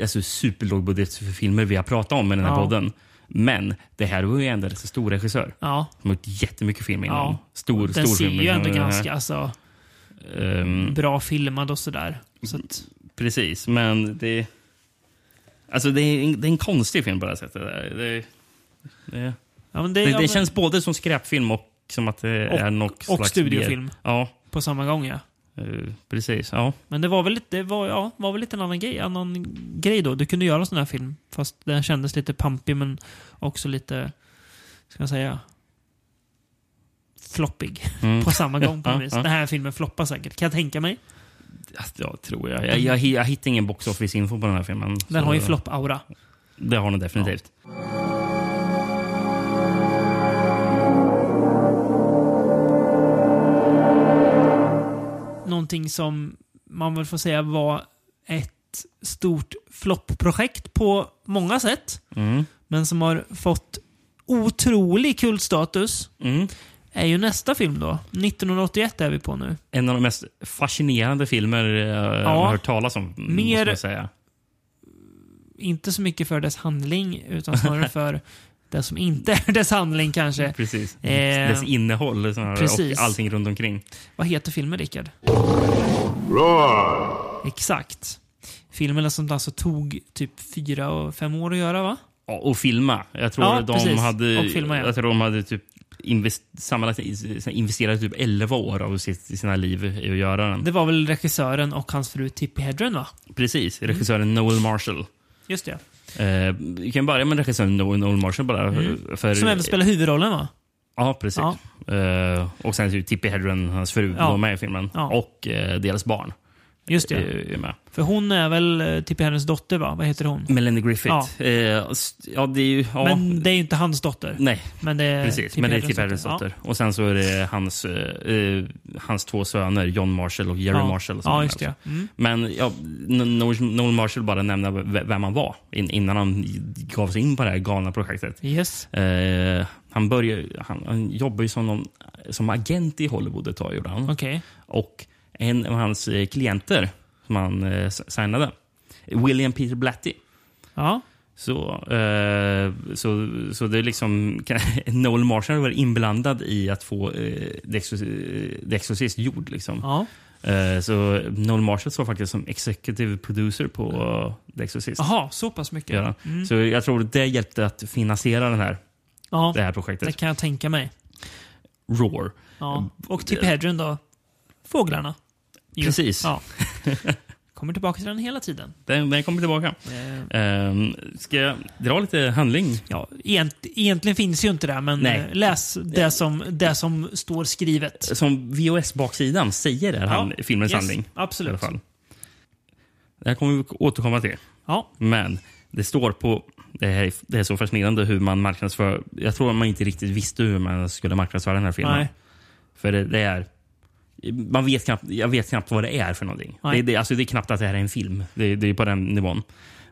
alltså superlågbudgetfilmer vi har pratat om i den här Ja. podden. Men det här var ju ändå en stor regissör. Ja, Som har gjort jättemycket film innan. ja. Stor, Den stor ser film. ju ändå ganska alltså, Ehm, bra filmad och sådär. Så att, Precis, men det... Alltså det är, en, det är en konstig film på det här sättet. Det, det, ja, det, det, det men- känns både som skräpfilm och som att det Och- är något och slags... studiofilm. Ja, på samma gång ja. Eh, precis. Ja. Men det var väl lite, det var, ja, var väl lite en annan grej, annan grej då. Du kunde göra en sån här film. Fast den kändes lite pampig men också lite, ska jag säga, floppig. Mm. På samma gång på Ja, vis. ja. Den här filmen floppar säkert, kan jag tänka mig. Ja, tror jag. Jag, jag, jag hittar ingen box office-info på den här filmen. Den har ju flopp-aura. Det har den definitivt. Någonting som man väl får säga var ett stort floppprojekt på många sätt. Mm. Men som har fått otrolig kultstatus. Mm. Är ju nästa film då. 1981 är vi på nu. En av de mest fascinerande filmer jag har hört talas om. Mer- Måste man säga. inte så mycket för dess handling, utan snarare för det som inte är dess handling kanske. Precis. Eh, Dess innehåll snarare, precis. och allting runt omkring. Vad heter filmen, Rickard? Exakt. Filmen som alltså tog typ fyra och fem år att göra, va? Ja, och filma. Jag tror Ja, de precis. hade, Och filma, ja. jag tror de hade typ invest, sammanlagt investerat typ 11 år av sitt, sina liv i att göra den. Det var väl regissören och hans fru Tippi Hedren, va? Precis. Regissören Noel Marshall. Just det. Eh, vi kan börja med regissören Noel, Marshall bara. För, Mm. Som även spelar huvudrollen, va? Ja, precis. Ja. Eh, och sen är Tippi Hedren, hans fru, Ja. var med i filmen. Ja. Och eh, deras barn Just det. är, är med. För hon är väl eh, Tippi Hedrens dotter, va? Vad heter hon? Melanie Griffith. Ja. Eh, ja det är ju... Ja, Men det är ju inte hans dotter. Nej, Men det är precis. Men det är Tippi Hedrens Ja. dotter. Och sen så är det hans, eh, eh, hans två söner, John Marshall och Jerry. Marshall. som Ja, just det. också. Mm. Men ja, Noel Marshall bara nämna v- vem han var in, innan han gav sig in på det här galna projektet. Yes. Eh, han, började, han, han jobbade ju som, någon, som agent i Hollywood ett tag. Gjorde han. Okej. Och en av hans eh, klienter som han eh, signade, William Peter Blatty. Ja. Så, eh, så, så det är liksom... Noel Marshall var inblandad i att få eh, The Exorcist- The Exorcist gjord. Liksom. Ja. Eh, så Noel Marshall står faktiskt som executive producer på uh, The Exorcist. Jaha, så pass mycket. Ja. Mm. Så jag tror det hjälpte att finansiera den här, Ja, det här projektet. det kan jag tänka mig. Roar. Ja. Och Tip Hedren då? Fåglarna. Precis. Ja. Kommer tillbaka till den hela tiden. Den, den kommer tillbaka. Eh, Um, ska jag dra lite handling? Ja, egent, egentligen finns ju inte det, men Nej. läs det som, det som står skrivet. Som VHS-baksidan säger är han, filmens yes, handling. I Absolut. alla fall. Det här kommer vi återkomma till. Ja, Men det står på... Det är, det är så fascinerande hur man marknadsför... Jag tror man inte riktigt visste hur man skulle marknadsföra den här filmen. nej. För det, det är... Man vet knappt, jag vet knappt vad det är för någonting. Det, det, alltså det är knappt att det här är en film. Det, det är på den nivån.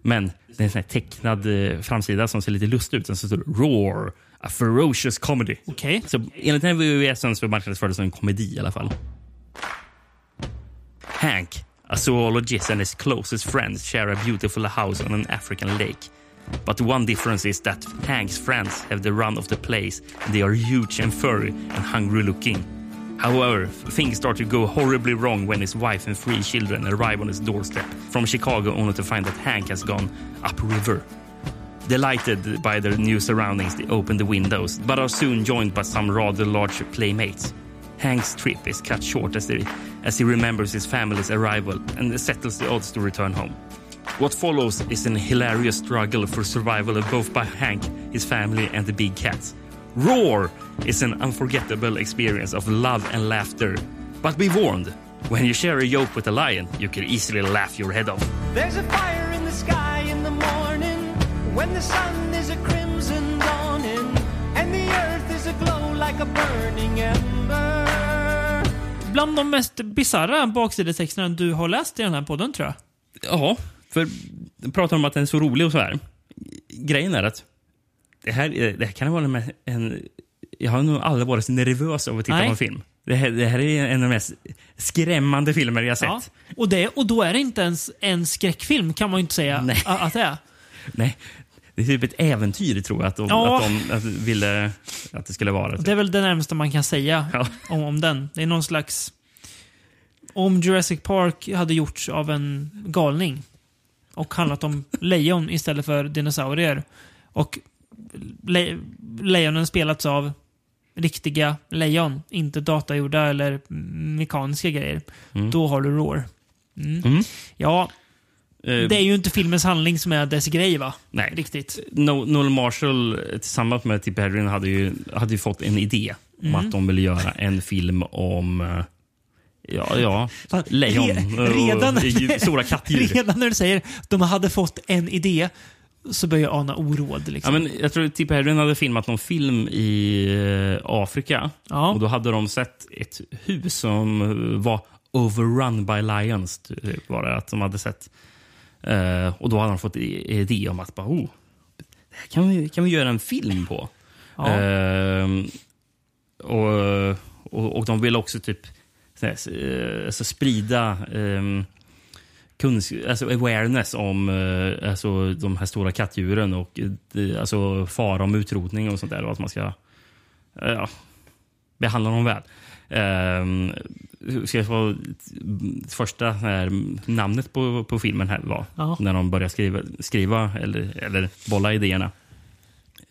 Men det är en sån här tecknad eh, framsida som ser lite lustig ut. Sen så står det Roar, a ferocious comedy. Okej. Så enligt den här VHSen så marknadsfördes som en komedi i alla fall. Hank, a zoologist and his closest friends share a beautiful house on an African lake. But one difference is that Hank's friends have the run of the place they are huge and furry and hungry looking. However, things start to go horribly wrong when his wife and three children arrive on his doorstep from Chicago only to find that Hank has gone upriver. Delighted by their new surroundings, they open the windows, but are soon joined by some rather large playmates. Hank's trip is cut short as, they, as he remembers his family's arrival and settles the odds to return home. What follows is an hilarious struggle for survival of both by Hank, his family, and the big cats. Roar is an unforgettable experience of love and laughter. But be warned, when you share a joke with a lion, you can easily laugh your head off. There's a fire in the sky in the morning when the sun is a crimson dawning and the earth is aglow like a burning ember. Bland de mest bisarra baksidetexterna du har läst i den här podden, tror jag. Ja, för du pratar om att den är så rolig och så här. Grejen är att det här, det här kan vara en, en... Jag har nog aldrig varit så nervös av att titta Nej. på en film. Det här, det här är en av de mest skrämmande filmer jag sett. Ja. Och, det, och då är det inte ens en skräckfilm, kan man ju inte säga Nej. att det är. Nej, det är typ ett äventyr tror jag att de, Ja. att de att ville att det skulle vara. Det är väl det närmaste man kan säga Ja. om, om den. Det är någon slags... Om Jurassic Park hade gjorts av en galning och handlat om lejon istället för dinosaurier och le, lejonen spelats av riktiga lejon, inte datagjorda eller mekaniska grejer. Då har du Roar. Mm. Mm. Ja, Eh, det är ju inte filmens handling som är dess grej va? Nej. Riktigt. No, Noel Marshall eh, tillsammans med Tip Hedren hade ju, hade ju fått en idé om att de ville göra en film om eh, Ja, ja. Lejon re- redan, och stora kattdjur. redan när du säger att de hade fått en idé så börjar jag ana oråd. Ja, Liksom. men jag tror att Tip Hedren hade filmat någon film i eh, Afrika. Ja. Och Då hade de sett ett hus som eh, var overrun by lions. typ, Var det att de hade sett. Eh, och Då hade de fått idé om att bara, oh, det här kan vi, kan vi göra en film på. Ja. Ehm, och, och, och de vill också typ så här, alltså sprida um, kunsk, alltså awareness om eh, alltså, de här stora kattdjuren och eh, alltså, fara om utrotning och sånt där. Och att man ska eh, ja, behandla dem väl. Um, ska jag få första här, namnet på, på filmen här var Ja. när de började skriva, skriva eller, eller bolla idéerna.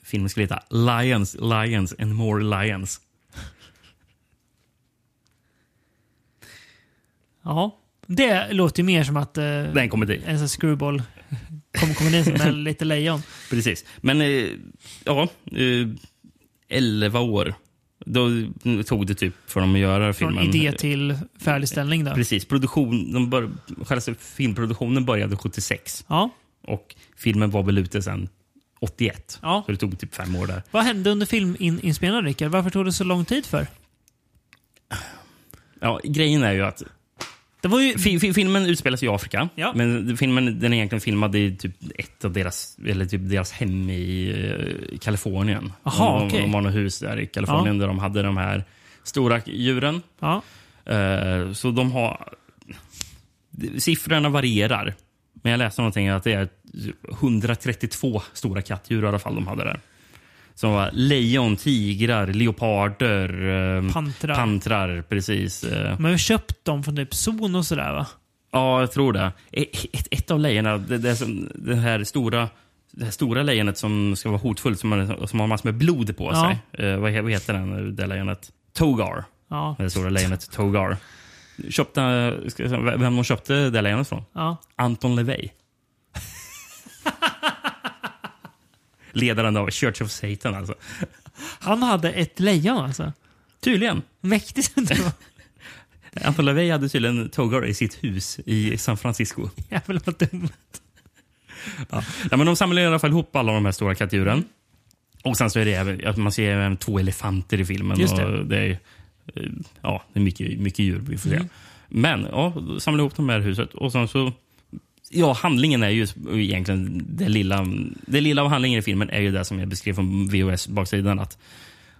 Filmen skulle heta Lions, Lions and more Lions. Ja. Det låter ju mer som att eh, Det är en komedi. en sån screwball kom, komedi med lite lejon. Precis. Men eh, ja, eh, 11 år. Då tog det typ för dem att göra Från filmen. idé till färdigställning då. Precis. Produktion, de bör, själva filmproduktionen började 76 Ja. och filmen var väl ute sen 81. Ja. Så det tog typ fem år där. Vad hände under filminspelningen Rickard? Varför tog det så lång tid för? Ja, grejen är ju att Det var ju... fi, fi, filmen utspelas i Afrika. Ja. Men filmen den är egentligen filmad i typ ett av deras, eller typ deras hem i eh, Kalifornien. Aha, de, okej. de har något hus där i Kalifornien där de hade de här stora djuren. Ja. Eh, så de har... Siffrorna varierar. Men jag läste någonting att det är 132 stora kattdjur i alla fall de hade där. Som var lejon, tigrar, leoparder, eh, Pantrar. pantrar precis. eh. Man har köpt dem från typ zon och sådär va? Ja, jag tror det. Ett, ett, ett av lejonen, det, det, det här stora det här stora lejonet som ska vara hotfullt, som har, som har massor med blod på Ja. sig. Eh, vad, vad heter den, det lejonet? Togar. Ja. Det stora lejonet Togar. Köpte, vem de köpte det lejonet från? Ja. Anton LaVey. Ledaren av Church of Satan alltså. Han hade ett lejon alltså. Tydligen. Mäktigt ändå. Anton LaVey hade tydligen Togar i sitt hus i San Francisco. Jävlar vad dumt. Ja. Ja, men de samlar i alla fall ihop alla de här stora kattdjuren. Och sen så är det även, att man ser även två elefanter i filmen. Just det. Och det är, eh, ja, det är mycket, mycket djur vi får se. Mm. Men ja, samlar ihop de här huset och sen så Ja, handlingen är ju egentligen det lilla, det lilla av handlingen i filmen är ju det som jag beskrev från VHS-baksidan. Att,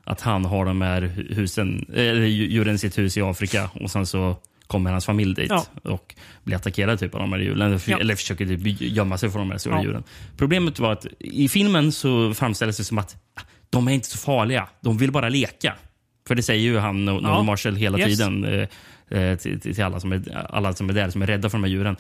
att han har de här husen, eller djuren i sitt hus i Afrika och sen så kommer hans familj dit Ja. och blir attackerad typ, av de här djuren. Ja. eller försöker typ gömma sig från de här stora Ja. djuren. Problemet var att i filmen så framställs det som att ah, de är inte så farliga. De vill bara leka. För det säger ju han, Noel. Marshall, hela Yes. tiden eh, eh, till, till till alla, som är, alla som är där, som är rädda för de här djuren.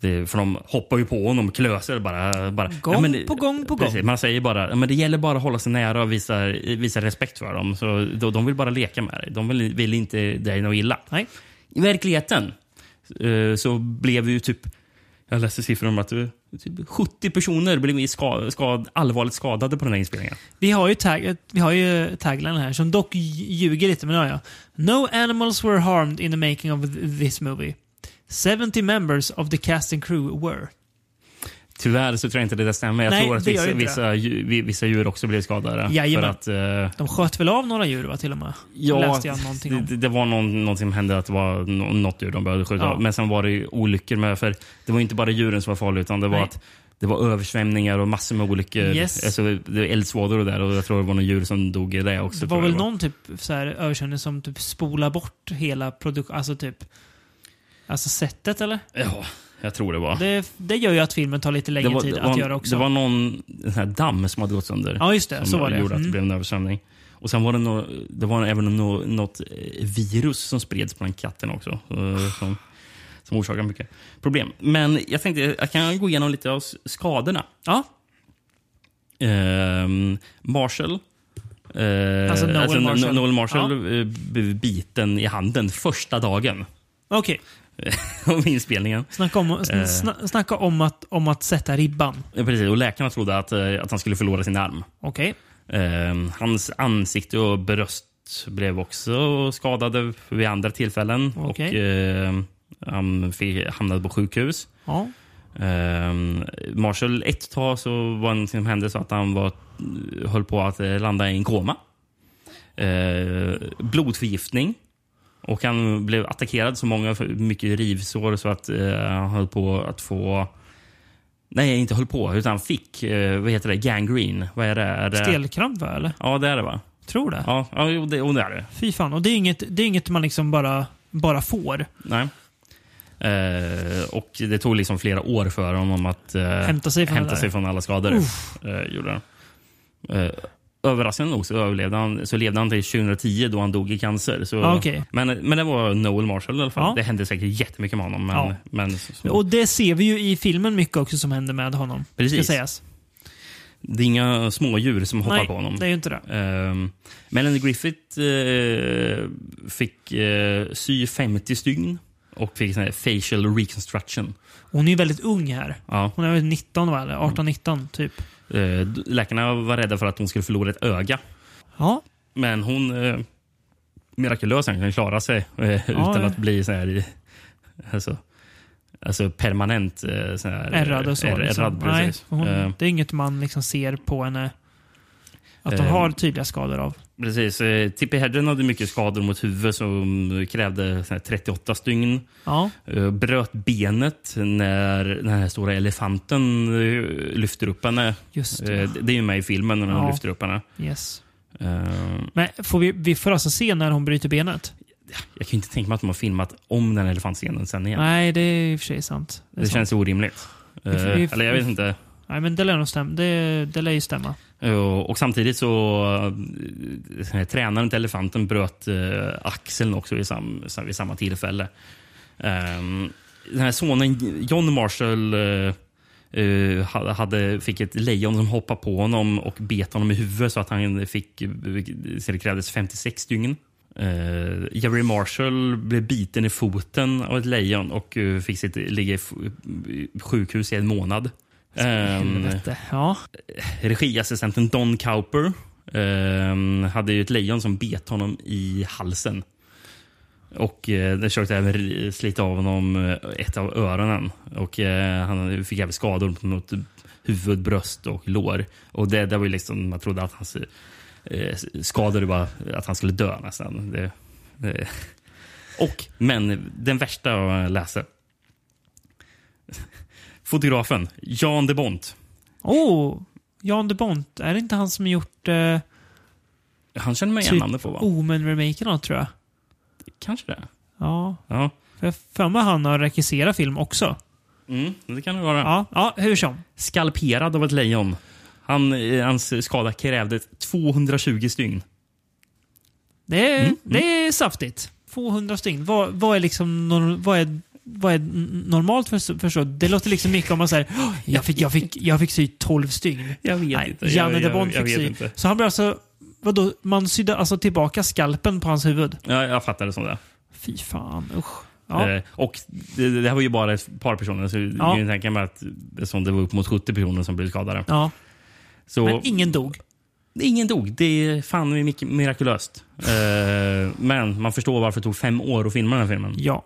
Det, för de hoppar ju på honom klöser bara. bara. Gång men det- på gång på precis, gång. Man säger bara ja, men det gäller bara att hålla sig nära och visa, visa respekt för dem. Så de, de vill bara leka med dig. De vill, vill inte dig något illa. Nej. I verkligheten eh, så blev ju typ... Jag läste siffror om att eh, typ 70 personer blev ska, skad, allvarligt skadade på den här inspelningen. Vi har ju, tag, vi har ju tagline här som dock ljuger lite, men ja, ja. No animals were harmed in the making of th- this movie. 70 members of the cast and crew were. Tyvärr så tror jag inte det där stämmer. Jag Nej, tror att det vissa, vissa, dju- vi- vissa djur också blev skadade. För Jajamän. att, eh, De sköt väl av några djur va, till och med? Ja, någonting det, det var någon, något som hände att det var nå- något djur de behövde skjuta Ja. av. Men sen var det olyckor med, för det var inte bara djuren som var farliga utan det var Nej. att det var översvämningar och massor med olyckor. Yes. Alltså, det var eldsvådor och där och jag tror det var några djur som dog i det också. Det var väl någon typ så här översändning som typ spolar bort hela produktionen. Alltså typ... Alltså sättet eller? Ja, jag tror det var. Det, det gör ju att filmen tar lite längre var, tid att var, göra också. Det var någon en sån här damm som hade gått sönder. Ja, just det. Som Så var det. gjorde att det Mm. blev en översvämning. Och sen var det, nå det var även nå något eh, virus som spreds på den katten också. eh, Som, som orsakade mycket problem. Men jag tänkte jag kan gå igenom lite av skadorna. Ja. Ehm, Marshall. eh, Alltså Noel No- Marshall. Noel Marshall eh, blev biten i handen första dagen Okej. av inspelningen. Snacka om, Eh. sna, snacka om, att, om att sätta ribban. Ja, precis, och läkarna trodde att, eh, att han skulle förlora sin arm. Okej. Eh, hans ansikte och bröst blev också skadade vid andra tillfällen. Okej. Och, eh, han fick, hamnade på sjukhus. Ja. Eh, Marshall, ett tag så var det som hände så att han var, höll på att eh, landa i en koma. Eh, blodförgiftning. Och han blev attackerad så många, mycket rivsår så att eh, han höll på att få Nej, inte höll på, utan fick, eh, vad heter det, gangrene. Vad är det? Är det? Stelkramp va, eller? Ja, det är det va? Tror det. Ja, ja jo, det, det är det. Fy fan. Och det är inget, det är inget man liksom bara, bara får. Nej. Eh, och det tog liksom flera år för honom att eh, Hämta sig från hämta sig från alla skador. Eh, gjorde han. Överraskande nog så, överlevde han, så levde han till 2010 då han dog i cancer. Så, okej. men, men det var Noel Marshall i alla fall. Ja. Det hände säkert jättemycket med honom. Men, Ja. men, så, Och det ser vi ju i filmen mycket också som händer med honom. Precis. Ska sägas. det är inga små djur som hoppar Nej, på honom. det är inte det. Um, Melanie Griffith eh, fick eh, sy 50 stygn och fick sån facial reconstruction. Hon är ju väldigt ung här. Ja. Hon är väl 19 va? Eller 18-19 typ. Eh, läkarna var rädda för att hon skulle förlora ett öga. Ja. Men hon eh, mirakulöst kan klara sig eh, utan ja. att bli så här, i- alltså, alltså permanent eh, så här, Ärrad och så. ärr- liksom. ärrad, Nej, hon, Eh, det är inget man liksom ser på henne. Att hon Eh, har tydliga skador av. Precis. Eh, Tippi Hedren hade mycket skador mot huvudet som krävde så här 38 stygn. Ja. Eh, Bröt benet när den här stora elefanten eh, lyfter upp henne. Just det. Eh, Det är ju med i filmen när de Ja. lyfter upp henne. Yes. Men får vi, vi får alltså se när hon bryter benet? Jag kan inte tänka mig att de har filmat om den elefantscenen sen igen. Nej, det är i och för sig sant. Det, det känns orimligt. Vi- vi- Eller jag vet inte. Nej, men det lär nog stämma. Det, det lär ju eh, stämma. Och, samtidigt så eh, tränaren till elefanten bröt eh, axeln också vid, sam, vid samma tillfälle. Ehm, den här sonen John Marshall hade- fick ett lejon som hoppade på honom och bet honom i huvudet så att han fick, så det krävdes 56 dygn. Uh, Jerry Marshall blev biten i foten av ett lejon och uh, fick sitt, ligga i sjukhus i en månad. Helvete. Ja. regiassistenten Don Cowper ehm, hade ju ett lejon som bet honom i halsen. Och eh, det försökte även slita av honom eh, ett av öronen. Och eh, han fick även skador på något huvud, bröst och lår. Och det, det var ju liksom, man trodde att hans eh, skador var att han skulle dö nästan. Det, det. Och, men den värsta jag läste. Fotografen Jan de Bont. Oh, Jan de Bont. Är det inte han som gjort eh, Han känner mig igen typ namnet på va? Omen-remaken tror jag? Kanske det. Ja. Ja. För jag har för mig han har regisserat film också. Mm, det kan det vara. Ja, ja hur som. Skalperad av ett lejon. Han, hans skada krävde 220 stygn. Det är, Mm, det är saftigt. 200 stygn. Vad, vad är liksom vad är, vad är normalt för, för så? Det låter liksom mycket om man säger "Åh, jag fick, jag, fick, jag fick sy 12 stygn. Jag vet Nej, inte. Janne Jag- de jag fick sy. inte. Så han blev alltså, vadå, man sydde alltså tillbaka skalpen på hans huvud. Ja, jag fattar det som det. Fy fan, usch. Ja. Eh, och det, det här var ju bara ett par personer. Så Ja. jag kan tänka mig att det, som det var upp mot 70 personer som blev skadade. ja. Så, Men ingen dog. Ingen dog. Det är fan mycket mirakulöst. Eh, men man förstår varför det tog fem år att filma den här filmen. Ja.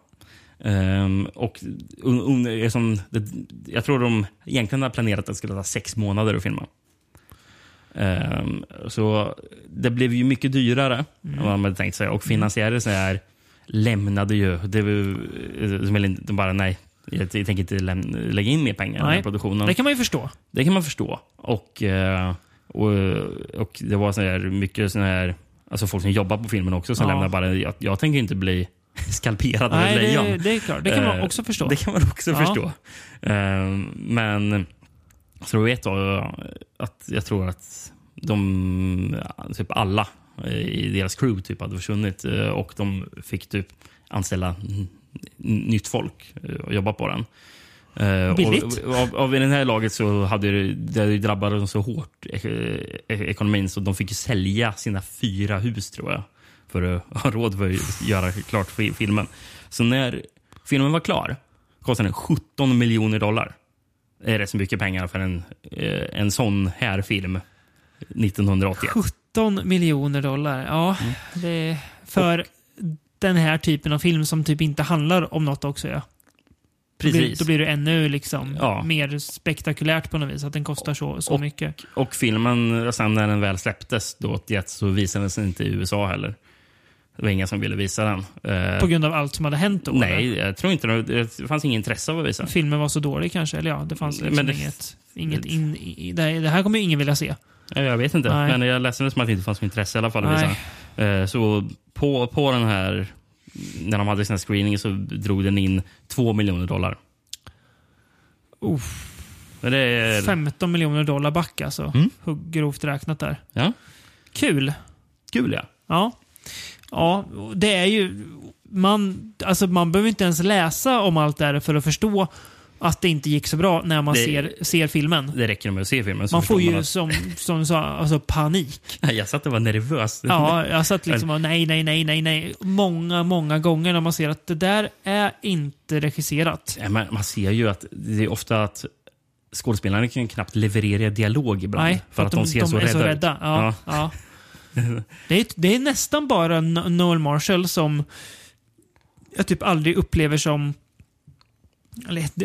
Ehm, och un, un, som, det, jag tror de egentligen hade planerat att det skulle ta sex månader att filma. Ehm, så det blev ju mycket dyrare än vad man hade tänkt sig. Och finansiärer så här lämnade ju... Det var, de bara nej, jag, tänker inte lägga in mer pengar i Nej, produktionen. det kan man ju förstå. Det kan man förstå. Och, eh, och, och det var så här mycket sån här, alltså folk som jobbar på filmen också som Ja. lämnar bara, jag, jag tänker inte bli skalperad av ett lejon. det, det är klart. Det kan man Eh, också förstå. Det kan man också Ja. förstå. Eh, men så vet då att jag tror att de, typ alla i deras crew typ hade försvunnit eh, och de fick typ anställa nytt folk och jobba på den. Billigt. Och, av, av i det här laget så hade det, det drabbade dem så hårt, eh, eh, ekonomin, så de fick sälja sina fyra hus tror jag. För att ha råd för att göra klart fi- filmen. Så när filmen var klar kostade den 17 miljoner dollar. Det är rätt så mycket pengar för en, eh, en sån här film 1981. 17 miljoner dollar. Ja, Mm. det är för den här typen av film som typ inte handlar om något också. Ja. Då blir, Precis. då blir det ännu liksom Ja. mer spektakulärt på något vis. Att den kostar så, så Och- mycket. Och filmen, sen när den väl släpptes då 81 så visades den inte i USA heller. Det var ingen som ville visa den. Eh, På grund av allt som hade hänt då? eller? nej, jag tror inte det. Fanns ingen intresse av att visa. Filmen var så dålig kanske? Eller ja, det fanns liksom Men det- inget... inget in, i, det, här, kommer ju ingen vilja se. Ja, Jag vet inte, Nej. men jag läste det som att det inte fanns något intresse i alla fall. att visa. Eh, Så på, på den här, när de hade sina screening så drog den in två miljoner dollar. Det är, 15 miljoner dollar back alltså. Mm. Grovt räknat där. ja, Kul. kul ja. Ja. Ja, det är ju... Man, alltså man behöver inte ens läsa om allt det här för att förstå att det inte gick så bra när man Det- ser, ser filmen. Det räcker med att se filmen. Man får ju att- som, som du sa, alltså panik. Jag satt och var nervös. Ja, jag satt liksom och nej, nej, nej, nej, nej. Många, många gånger när man ser att det där är inte regisserat. Ja, men man ser ju att det är ofta att skådespelarna kan knappt leverera dialog ibland. Nej, för att de, ser så är rädda så ut. rädda. Ja, ja. Det, är, det är nästan bara No- Noel Marshall som jag typ aldrig upplever som...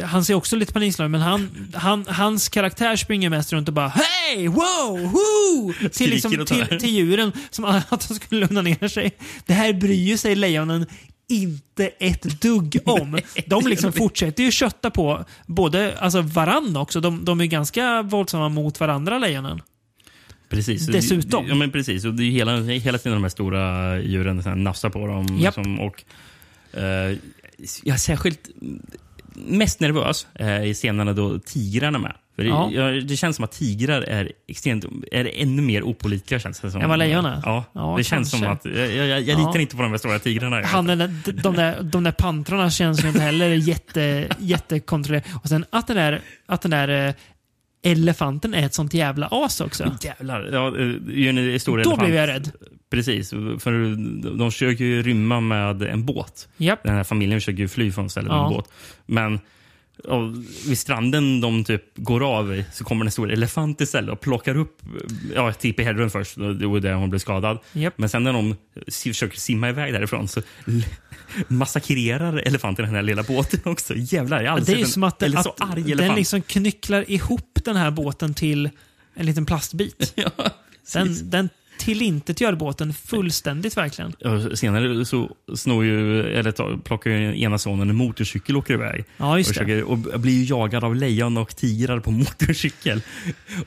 Han ser också lite panikslagen, men han, han, hans karaktär springer mest runt och bara Hej! Wow! Woo! Till, liksom, till, till djuren, som att de skulle lugna ner sig. Det här bryr sig lejonen inte ett dugg om. De liksom fortsätter ju kötta på både alltså varann också. De, de är ganska våldsamma mot varandra, lejonen. Precis. Dessutom. Ja, men precis. Och det är ju hela, hela tiden de här stora djuren så här, nafsar på dem. Japp. Som, och, eh, ja, särskilt mest nervös är i scenerna då tigrarna är med. För det, Ja. jag, det känns som att tigrar är extremt är ännu mer opålitliga. Känns det som. Än vad lejon är? Ja, Ja, det känns som att kanske. jag, jag, jag Ja. litar inte på de här stora tigrarna. Han, den där, de, där, de där pantrarna känns ju inte heller jätte, jättekontrollerade. Och sen att den där, att den där eh, elefanten är ett sånt jävla as också. Jävlar. Ja, eh, en stor Då elefant. blev jag rädd. Precis, för de- försöker ju rymma med en båt. Japp. Den här familjen försöker ju fly från stället med Ja. en båt. Men ja, vid stranden de typ går av så kommer en stor elefant istället och plockar upp ja, Tippi Hedren först. Var där hon blev skadad. Japp. Men sen när de försöker simma iväg därifrån så massakrerar elefanten den här lilla båten också. Jävlar, jag har Det är aldrig ju sett som en att, eller att så arg den elefant. liksom knycklar ihop den här båten till en liten plastbit. den, den tillintetgör båten fullständigt verkligen. Ja, Senare så snor ju, eller tar, plockar ju ena sonen en motorcykel och åker iväg. Ja, just och, försöker, och blir ju jagad av lejon och tigrar på motorcykel.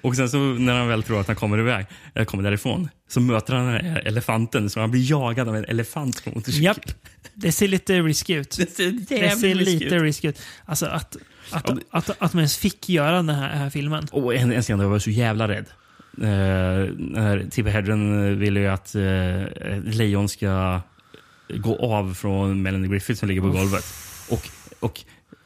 Och sen så när han väl tror att han kommer iväg, eller kommer därifrån, så möter han den här elefanten. Så han blir jagad av en elefant på motorcykel. Japp. Det ser lite risky ut. Det ser Det ser risky lite ut. risky ut. Alltså att, att, att, att, man ens fick göra den här, här filmen. Och en, en scen där jag var så jävla rädd. När Tippi Hedren ville ju att ett lejon ska gå av från Melanie Griffith som ligger på golvet. Och, och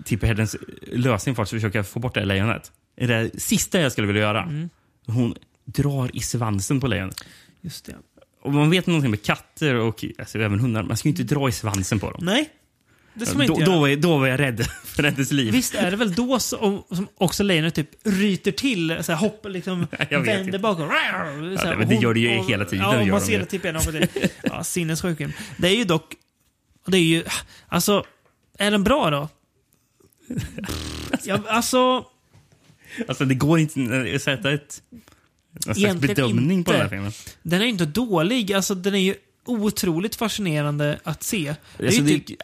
Tippi Hedrens lösning för att försöka få bort det här lejonet är det sista jag skulle vilja göra. Mm. Hon drar i svansen på lejonet. Just det. Och man vet någonting med katter och alltså, även hundar. Man ska ju inte dra i svansen på dem. Nej, det ska man då, inte då, göra. var jag, då var jag rädd för hennes liv. Visst är det väl då som, som också lejonet typ ryter till, så här, hoppar liksom, vänder inte. bakom. Så här, men det hon- gör det ju och- hela tiden, Ja, man ser det typ en och till. Ja, sinnessjuk. Det är ju dock... Det är ju... Alltså, är den bra då? Ja, alltså... Alltså, det går inte att sätta ett, en slags bedömning på inte. den här filmen. Den är ju inte dålig. Alltså, den är ju otroligt fascinerande att se. Det är typ,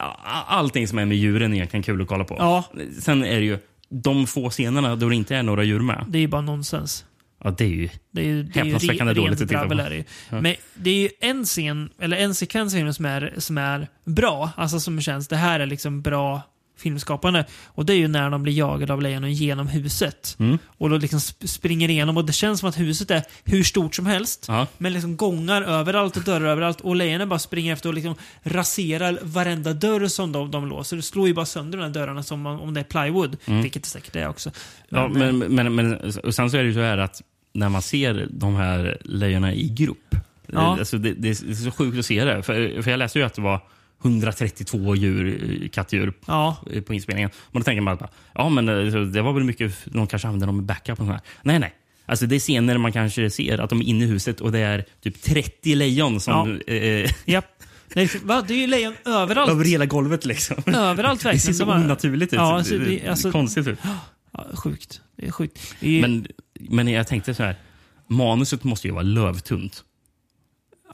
allting som är med djuren är egentligen kul att kolla på. Ja. Sen är det ju de få scenerna då det inte är några djur med. det är ju bara nonsens. Ja, det är ju Det är ju, det är ju häpnadsväckande re, dåligt att titta på. Är det. Ja. Men det är ju en scen, eller en sekvens i filmen som är, som är bra. Alltså som känns, det här är liksom bra filmskapande. Och det är ju när de blir jagade av lejonen genom huset. Mm. Och då liksom sp- springer igenom och det känns som att huset är hur stort som helst. Ja. Men liksom gångar överallt och dörrar överallt. Och lejonen bara springer efter och liksom raserar varenda dörr som de, de låser. Det slår ju bara sönder de här dörrarna som om, om det är plywood. Mm. Vilket det säkert är också. Ja, Men, men, men, men, och sen så är det ju så här att när man ser de här lejonen i grupp. Ja. Alltså det, det är så sjukt att se det. För, för jag läste ju att det var 132 djur, kattdjur Ja. på inspelningen. Men då tänker man bara, ja men eh, det var väl mycket, de kanske använder dem i backup och här. Nej, nej. Alltså det är scener man kanske ser att de är inne i huset och det är typ 30 lejon som... Eh, Japp. Det är, va? det är ju lejon överallt. över hela golvet liksom. Överallt Det verkligen. ser så De onaturligt ut. Ja, det, alltså, det, det, alltså, konstigt ut. Ja, sjukt. Det är sjukt. Det är, Men, men jag tänkte så här, manuset måste ju vara lövtunt.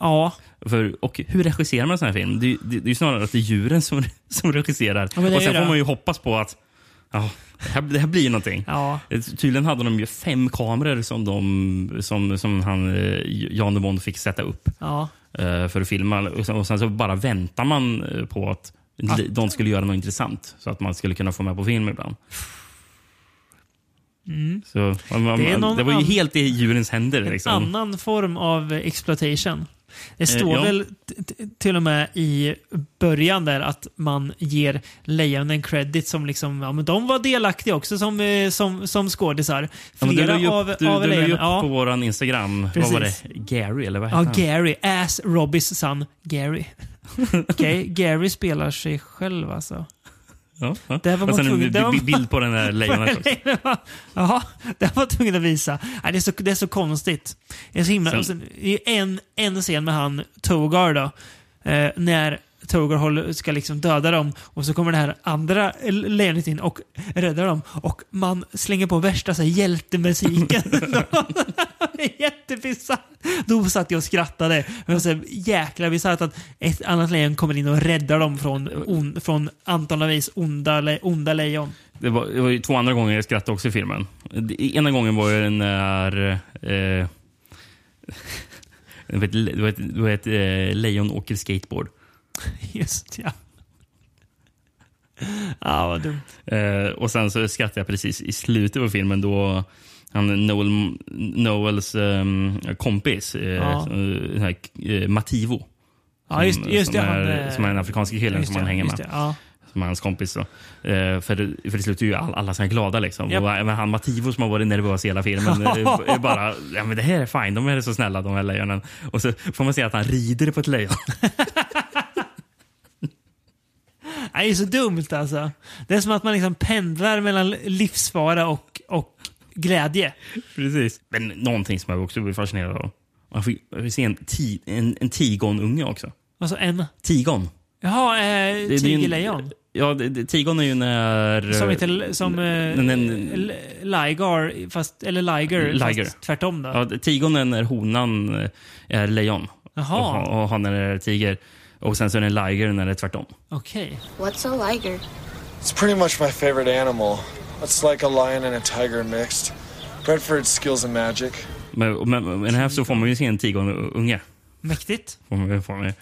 Ja. För, och hur regisserar man en sån här film? Det, det, det är ju snarare att det är djuren som, som regisserar. Ja, och sen får man ju hoppas på att ja, det, här, det här blir någonting. Ja. Eh, Tydligen hade de ju fem kameror som, de, som, som han, eh, Jan de Bond fick sätta upp Ja. eh, för att filma. Och sen, och sen så bara väntar man på att Att- de skulle göra något intressant så att man skulle kunna få med på film ibland. Mm. Så, man, man, Det var ju helt i djurens händer. En Liksom. annan form av exploitation. Det står ja. väl till och med i början där att man ger lejonen credit som liksom, ja men de var delaktiga också som, eh, som, som skådisar. Ja, Flera upp, av, du, av du la ju lejonen. upp Ja, på vår Instagram, vad var Precis. det? Gary eller vad ja, hette han? Gary. Ass Robbys son Gary. Okej, Gary spelar sig själv alltså. Ja, ja. Det var och man sen en tvungen- det var bild på den här lejonet också. Jaha, det var tvungen att visa. Nej, det, är så, det är så konstigt. Det är så himla... Sen- och sen, det är en, en scen med han Togar då. Eh, när Togar ska liksom döda dem och så kommer det här andra lejonet in och räddar dem. Och man slänger på värsta så här, hjältemusiken. Jättebisarrt. Då satt jag och skrattade. Det var så här, jäkla bisarrt att ett annat lejon kommer in och räddar dem från, on, från antagligen onda, le, onda lejon. Det var, det var ju två andra gånger jag skrattade också i filmen. Ena gången var ju när... Eh, det var ett, det var ett, det var ett eh, lejon åker skateboard. Just ja. Ja, vad dumt. Eh, och sen så skrattade jag precis i slutet på filmen då han Noel, Noels ehm, kompis, eh, Ja. den här, eh, Mativo. Ja, just, som, just som det. är, han, eh, som är den afrikanska killen som han hänger med. det, Ja. Som är hans kompis. Då. Eh, för, det- för det slutar ju all, alla så här glada. Liksom. Japp. Och även han Mativo som har varit nervös hela filmen är bara, ja men det här är fine, de är så snälla de här lejonen. Och så får man se att han rider på ett lejon. Det är så dumt alltså. Det är som att man liksom pendlar mellan livsfara och, och glädje. Precis. Men någonting som jag också blir fascinerad av. Man får, man får se en, ti, en, en tigonunge också. Alltså en... Tigon. Jaha, eh, tigerlejon. Ja, det, det, tigon är ju när... Som, inte, som eh, Ligar, fast, eller Liger, Liger. fast tvärtom då. Ja, tigon är när honan eh, är lejon. Jaha. Och, och hanen är tiger. Och sen så är det en liger när det är tvärtom. Okej. What's a liger? It's pretty much my favorite animal. It's like a lion and a tiger mixed. Bred for its skills and magic. Men, men, men här så får man ju se en tigonunge. Mäktigt. Får man, får man,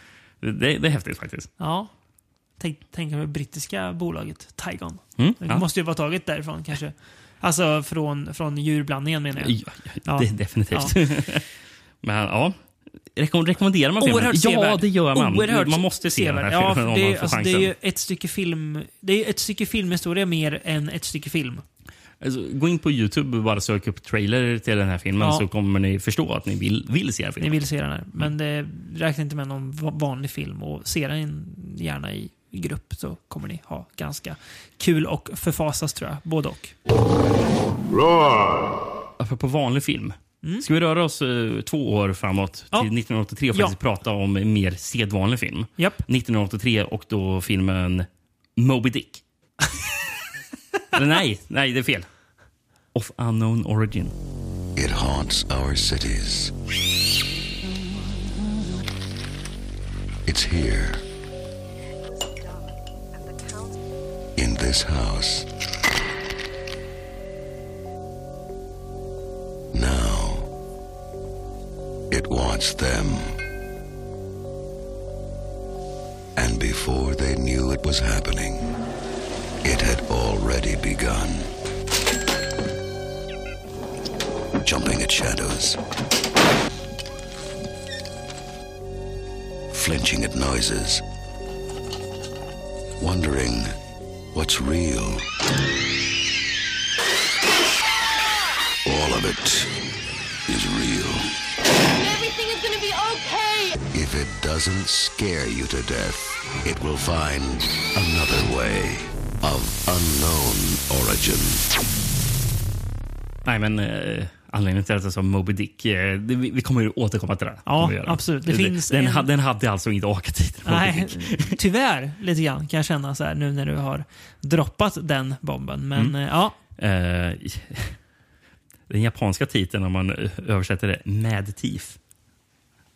det, det är häftigt faktiskt. Ja. Tänk, tänk på det brittiska bolaget Tigon. Mm, Det ja. måste ju vara taget därifrån kanske. Alltså från, från djurblandningen menar jag. Ja, ja, Ja. Det, definitivt. men ja, Rekom rekommenderar man filmen? Oerhört Ja, sevärd. det gör man. Oerhört man måste se den här sevärd. filmen ja, om det, man är- får alltså, det chansen. är ju ett stycke film. Det är ett stycke filmhistoria mer än ett stycke film. Alltså, gå in på Youtube och bara sök upp trailer till den här filmen Ja. så kommer ni förstå att ni vill, vill se Ni filmen. vill se den här. Men det räknar inte med någon va- vanlig film och se den gärna i, grupp så kommer ni ha ganska kul och förfasas tror jag. Både och. Apropå vanlig film. Ska vi röra oss eh, två år framåt till Ja. 1983 och Ja. faktiskt prata om en mer sedvanlig film? Japp. 1983 och då filmen Moby Dick. Eller nej, nej det är fel. Of Unknown Origin. It haunts our cities. It's here. In this house. Now, it wants them. And before they knew it was happening, it had already begun. Jumping at shadows. Flinching at noises. Wondering what's real. All of it is real. Okay. If it doesn't scare you to death, it will find another way of unknown origin. Nej, men eh, anledningen till att jag sa Moby Dick, eh, det, vi, vi kommer ju återkomma till det. Ja, absolut. Det finns den, en- hade, den hade alltså inte åkat Moby Nej, tyvärr lite grann kan jag känna så här nu när du har droppat den bomben. Men Mm. eh, ja, Eh, den japanska titeln, om man eh, översätter det, Mad Thief.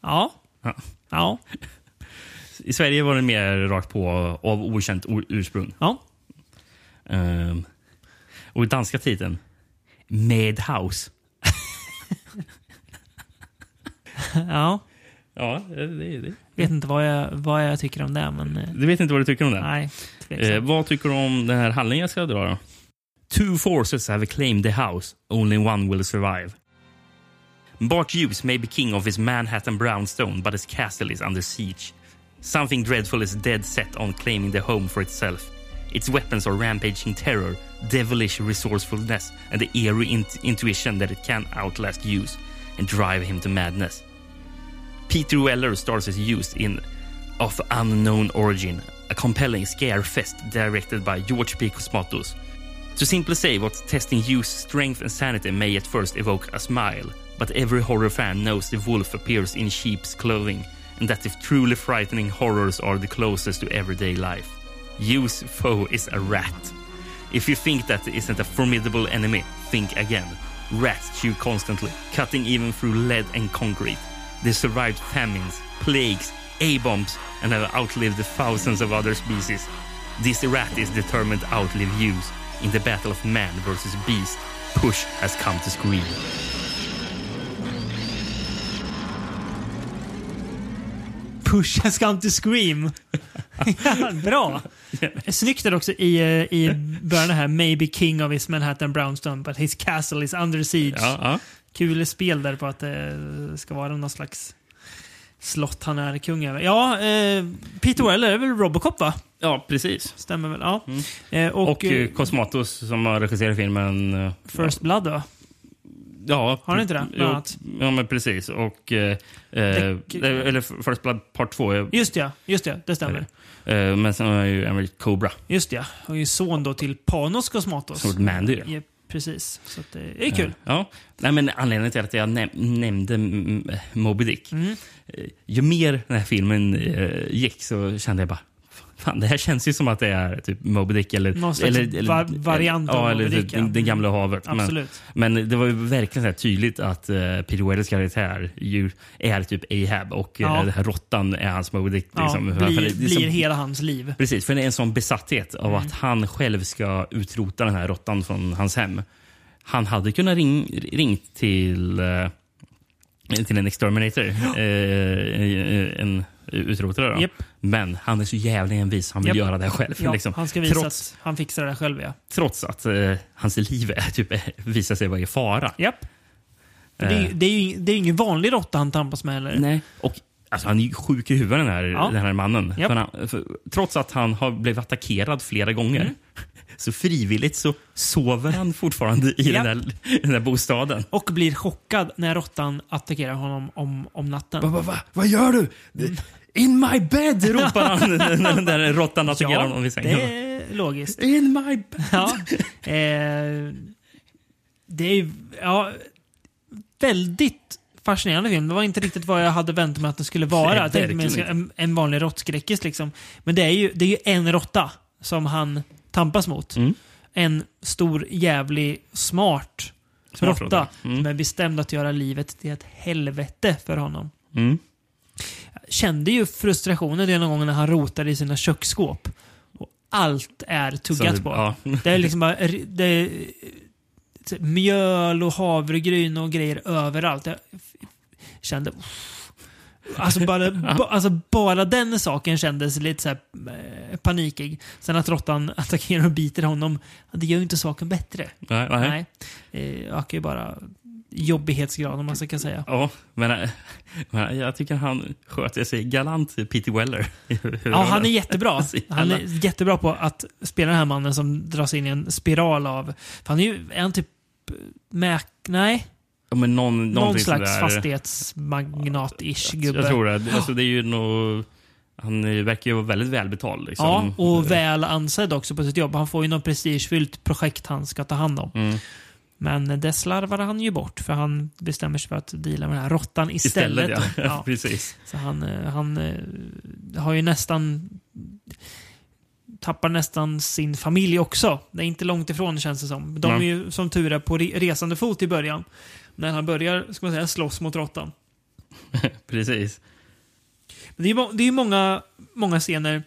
Ja, Ja. ja, I Sverige var den mer rakt på av okänt ursprung. ja. Ehm, och danska titeln, Madhouse. ja. Ja, det, det, det. Vet inte vad jag, vad jag tycker om det, men eh, Du vet inte vad du tycker om den? nej. Eh, vad tycker du om den här handlingen jag ska dra då? Two forces have claimed the house. Only one will survive. Bart Hughes may be king of his Manhattan brownstone, but his castle is under siege. Something dreadful is dead set on claiming the home for itself. Its weapons are rampaging terror, devilish resourcefulness, and the eerie int- intuition that it can outlast Hughes and drive him to madness. Peter Weller stars as Hughes in Of Unknown Origin, a compelling scare fest directed by George P. Cosmatos. To simply say what testing Hughes' strength and sanity may at first evoke a smile, but every horror fan knows the wolf appears in sheep's clothing, and that if truly frightening horrors are the closest to everyday life, Hughes' foe is a rat. If you think that isn't a formidable enemy, think again. Rats chew constantly, cutting even through lead and concrete. They survived famines, plagues, A-bombs, and have outlived thousands of other species. This rat is determined to outlive Hughes. In the battle of man versus beast, Push has come to scream. Push has come to scream. Ja, Bra. Snyggt är det också i, eh, i början här, maybe king of his Manhattan brownstone but his castle is under siege. Ja, ja. Kul spel där på att det ska vara någon slags slott han är kung över. Ja, eh, Peter Weller är väl Robocop va? Ja, precis. Stämmer väl? Ja. Mm. Eh, och, Och, eh, Cosmatos som har regisserat filmen. eh, First Blood va? Ja, Har ni inte det, bland annat? ja, men precis. Och... Eh, eh, eller First Blood Part 2. är- Just ja, just det. Det stämmer. Eh, men sen har jag ju Emery Cobra. Just ja. Och är son då till Panos Cosmatos. Som Mandy. Ja, precis. Så att, eh, det är kul. Ja. Nej, men anledningen till att jag näm nämnde Moby Dick. Mm. Eh, Ju mer den här filmen eh, gick så kände jag bara Fan, det här känns ju som att det är typ Moby Dick eller... Någon slags eller, va- variant av ja, eller Moby typ Dick, ja. den, den gamla havet. Absolut. Men, men det var ju verkligen så här tydligt att uh, Peter Wellers karaktär ju är typ Ahab och eh, Ja. den här råttan är hans Moby Dick. Ja, Liksom. blir, det- det är blir hela hans liv. Precis, för det är en sån besatthet av Mm. att han själv ska utrota den här råttan från hans hem. Han hade kunnat ring, ringt till, eh, till en exterminator, eh, en utrotare. Då. Japp. Men han är så jävla envis, han vill Japp. göra det här själv. Ja, liksom. han ska visa trots, att han fixar det själv. Ja. trots att eh, hans liv är, typ, visar sig vara i fara. För Det, är, Eh. det, är ju, det är ingen vanlig råtta han tampas med heller. Nej. Och, alltså, han är ju sjuk i huvudet den här, Ja. den här mannen. Japp. För han, för, trots att han har blivit attackerad flera gånger Mm. så frivilligt så sover han fortfarande i Japp. den, där, den där bostaden. Och blir chockad när råttan attackerar honom om, om natten. Va, va, va, vad gör du? In my bed! ropar han när den där råttan attackerar honom vid sängen. det är logiskt. In my bed! Ja. Eh, det är ja, väldigt fascinerande film. Det var inte riktigt vad jag hade väntat mig att det skulle vara. Mig verkligen en, en vanlig råttskräckis liksom. Men det är, ju, det är ju en råtta som han tampas mot. Mm. En stor, jävlig, smart, Smart råtta. Mm. Som är bestämd att göra livet till ett helvete för honom. Mm. Kände ju frustrationen den gången när han rotade i sina köksskåp. Och allt är tuggat på. ja. Det är liksom bara det är, mjöl och havregryn och grejer överallt. Jag kände... Alltså bara, ba, alltså bara den saken kändes lite så här, eh, panikig. Sen att råttan attackerar och biter honom, det gör ju inte saken bättre. Nej, nej. Nej. Eh, ökar ju bara jobbighetsgraden om man så kan säga. Ja, men, äh, men jag tycker han sköter sig galant, Peter Weller. Ja, han är jättebra. Han är jättebra på att spela den här mannen som dras in i en spiral av... Han är ju han typ... Mac... Nej? Ja, men någon, Någon slags fastighetsmagnat-ish gubbe. Jag tror det. Alltså, det är ju nog... Han eh, verkar ju vara väldigt välbetald. Liksom. Ja, och väl ansedd också på sitt jobb. Han får ju något prestigefyllt projekt han ska ta hand om. Mm. Men det slarvade han ju bort för han bestämmer sig för att deala med den här råttan istället. Istället, ja. Ja. Precis. Så han, eh, han eh, har ju nästan tappar nästan sin familj också. Det är inte långt ifrån känns det som. De är ju som tur är på re- resande fot i början. När han börjar ska man säga, slåss mot råttan. Precis. Men det är ju må- det är ju många, många scener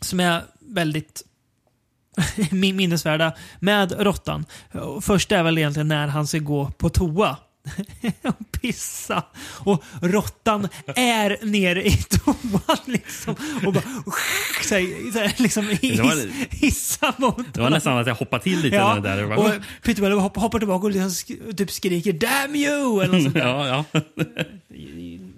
som är väldigt min- minnesvärda med råttan. Först är väl egentligen när han ska gå på toa och pissa. Och råttan är nere i toan liksom. Och bara så här, så här, liksom Det var- hiss, hissa mot Det var nästan att jag hoppade till lite. Ja, där. och Peter Weller hoppar, hoppar tillbaka och liksom typ skriker “Damn you!” eller något sånt där. ja, ja.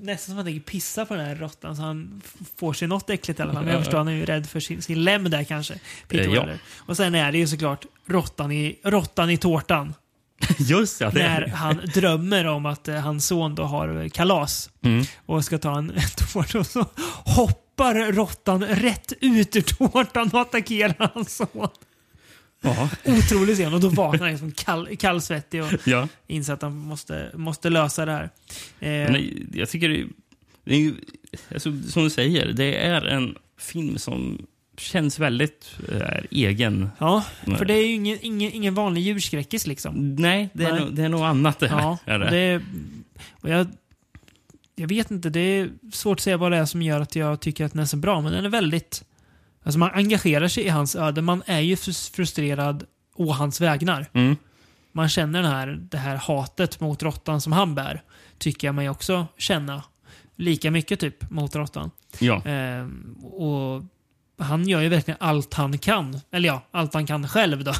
Nästan som att han tänker pissa på den här råttan så han får sig något äckligt i alla fall. Men Ja, jag förstår, han är ju rädd för sin, sin lem där kanske. Peter Eh, ja. Och sen är det ju såklart råttan i, råttan i tårtan. Just ja, när är han drömmer om att eh, hans son då har eh, kalas Mm. och ska ta en tårta och så hoppar råttan rätt ut ur tårtan och attackerar hans son. Otrolig scen och då vaknar han liksom kall, kallsvettig och Ja. inser att han måste, måste lösa det här. Eh, Men jag tycker det är, det är alltså, som du säger, det är en film som känns väldigt eh, egen. Ja, för det är ju ingen, ingen, ingen vanlig djurskräckis liksom. Nej, det är, Nej. Nog, det är nog annat det här. Ja, är det. det, och jag, jag vet inte, det är svårt att säga vad det är som gör att jag tycker att den är så bra, men den är väldigt... Alltså man engagerar sig i hans öde. Man är ju frus- frustrerad å hans vägnar. Mm. Man känner den här, det här hatet mot råttan som han bär. Tycker jag mig också känna. Lika mycket typ mot råttan. Ja. Ehm, och han gör ju verkligen allt han kan. Eller ja, allt han kan själv då.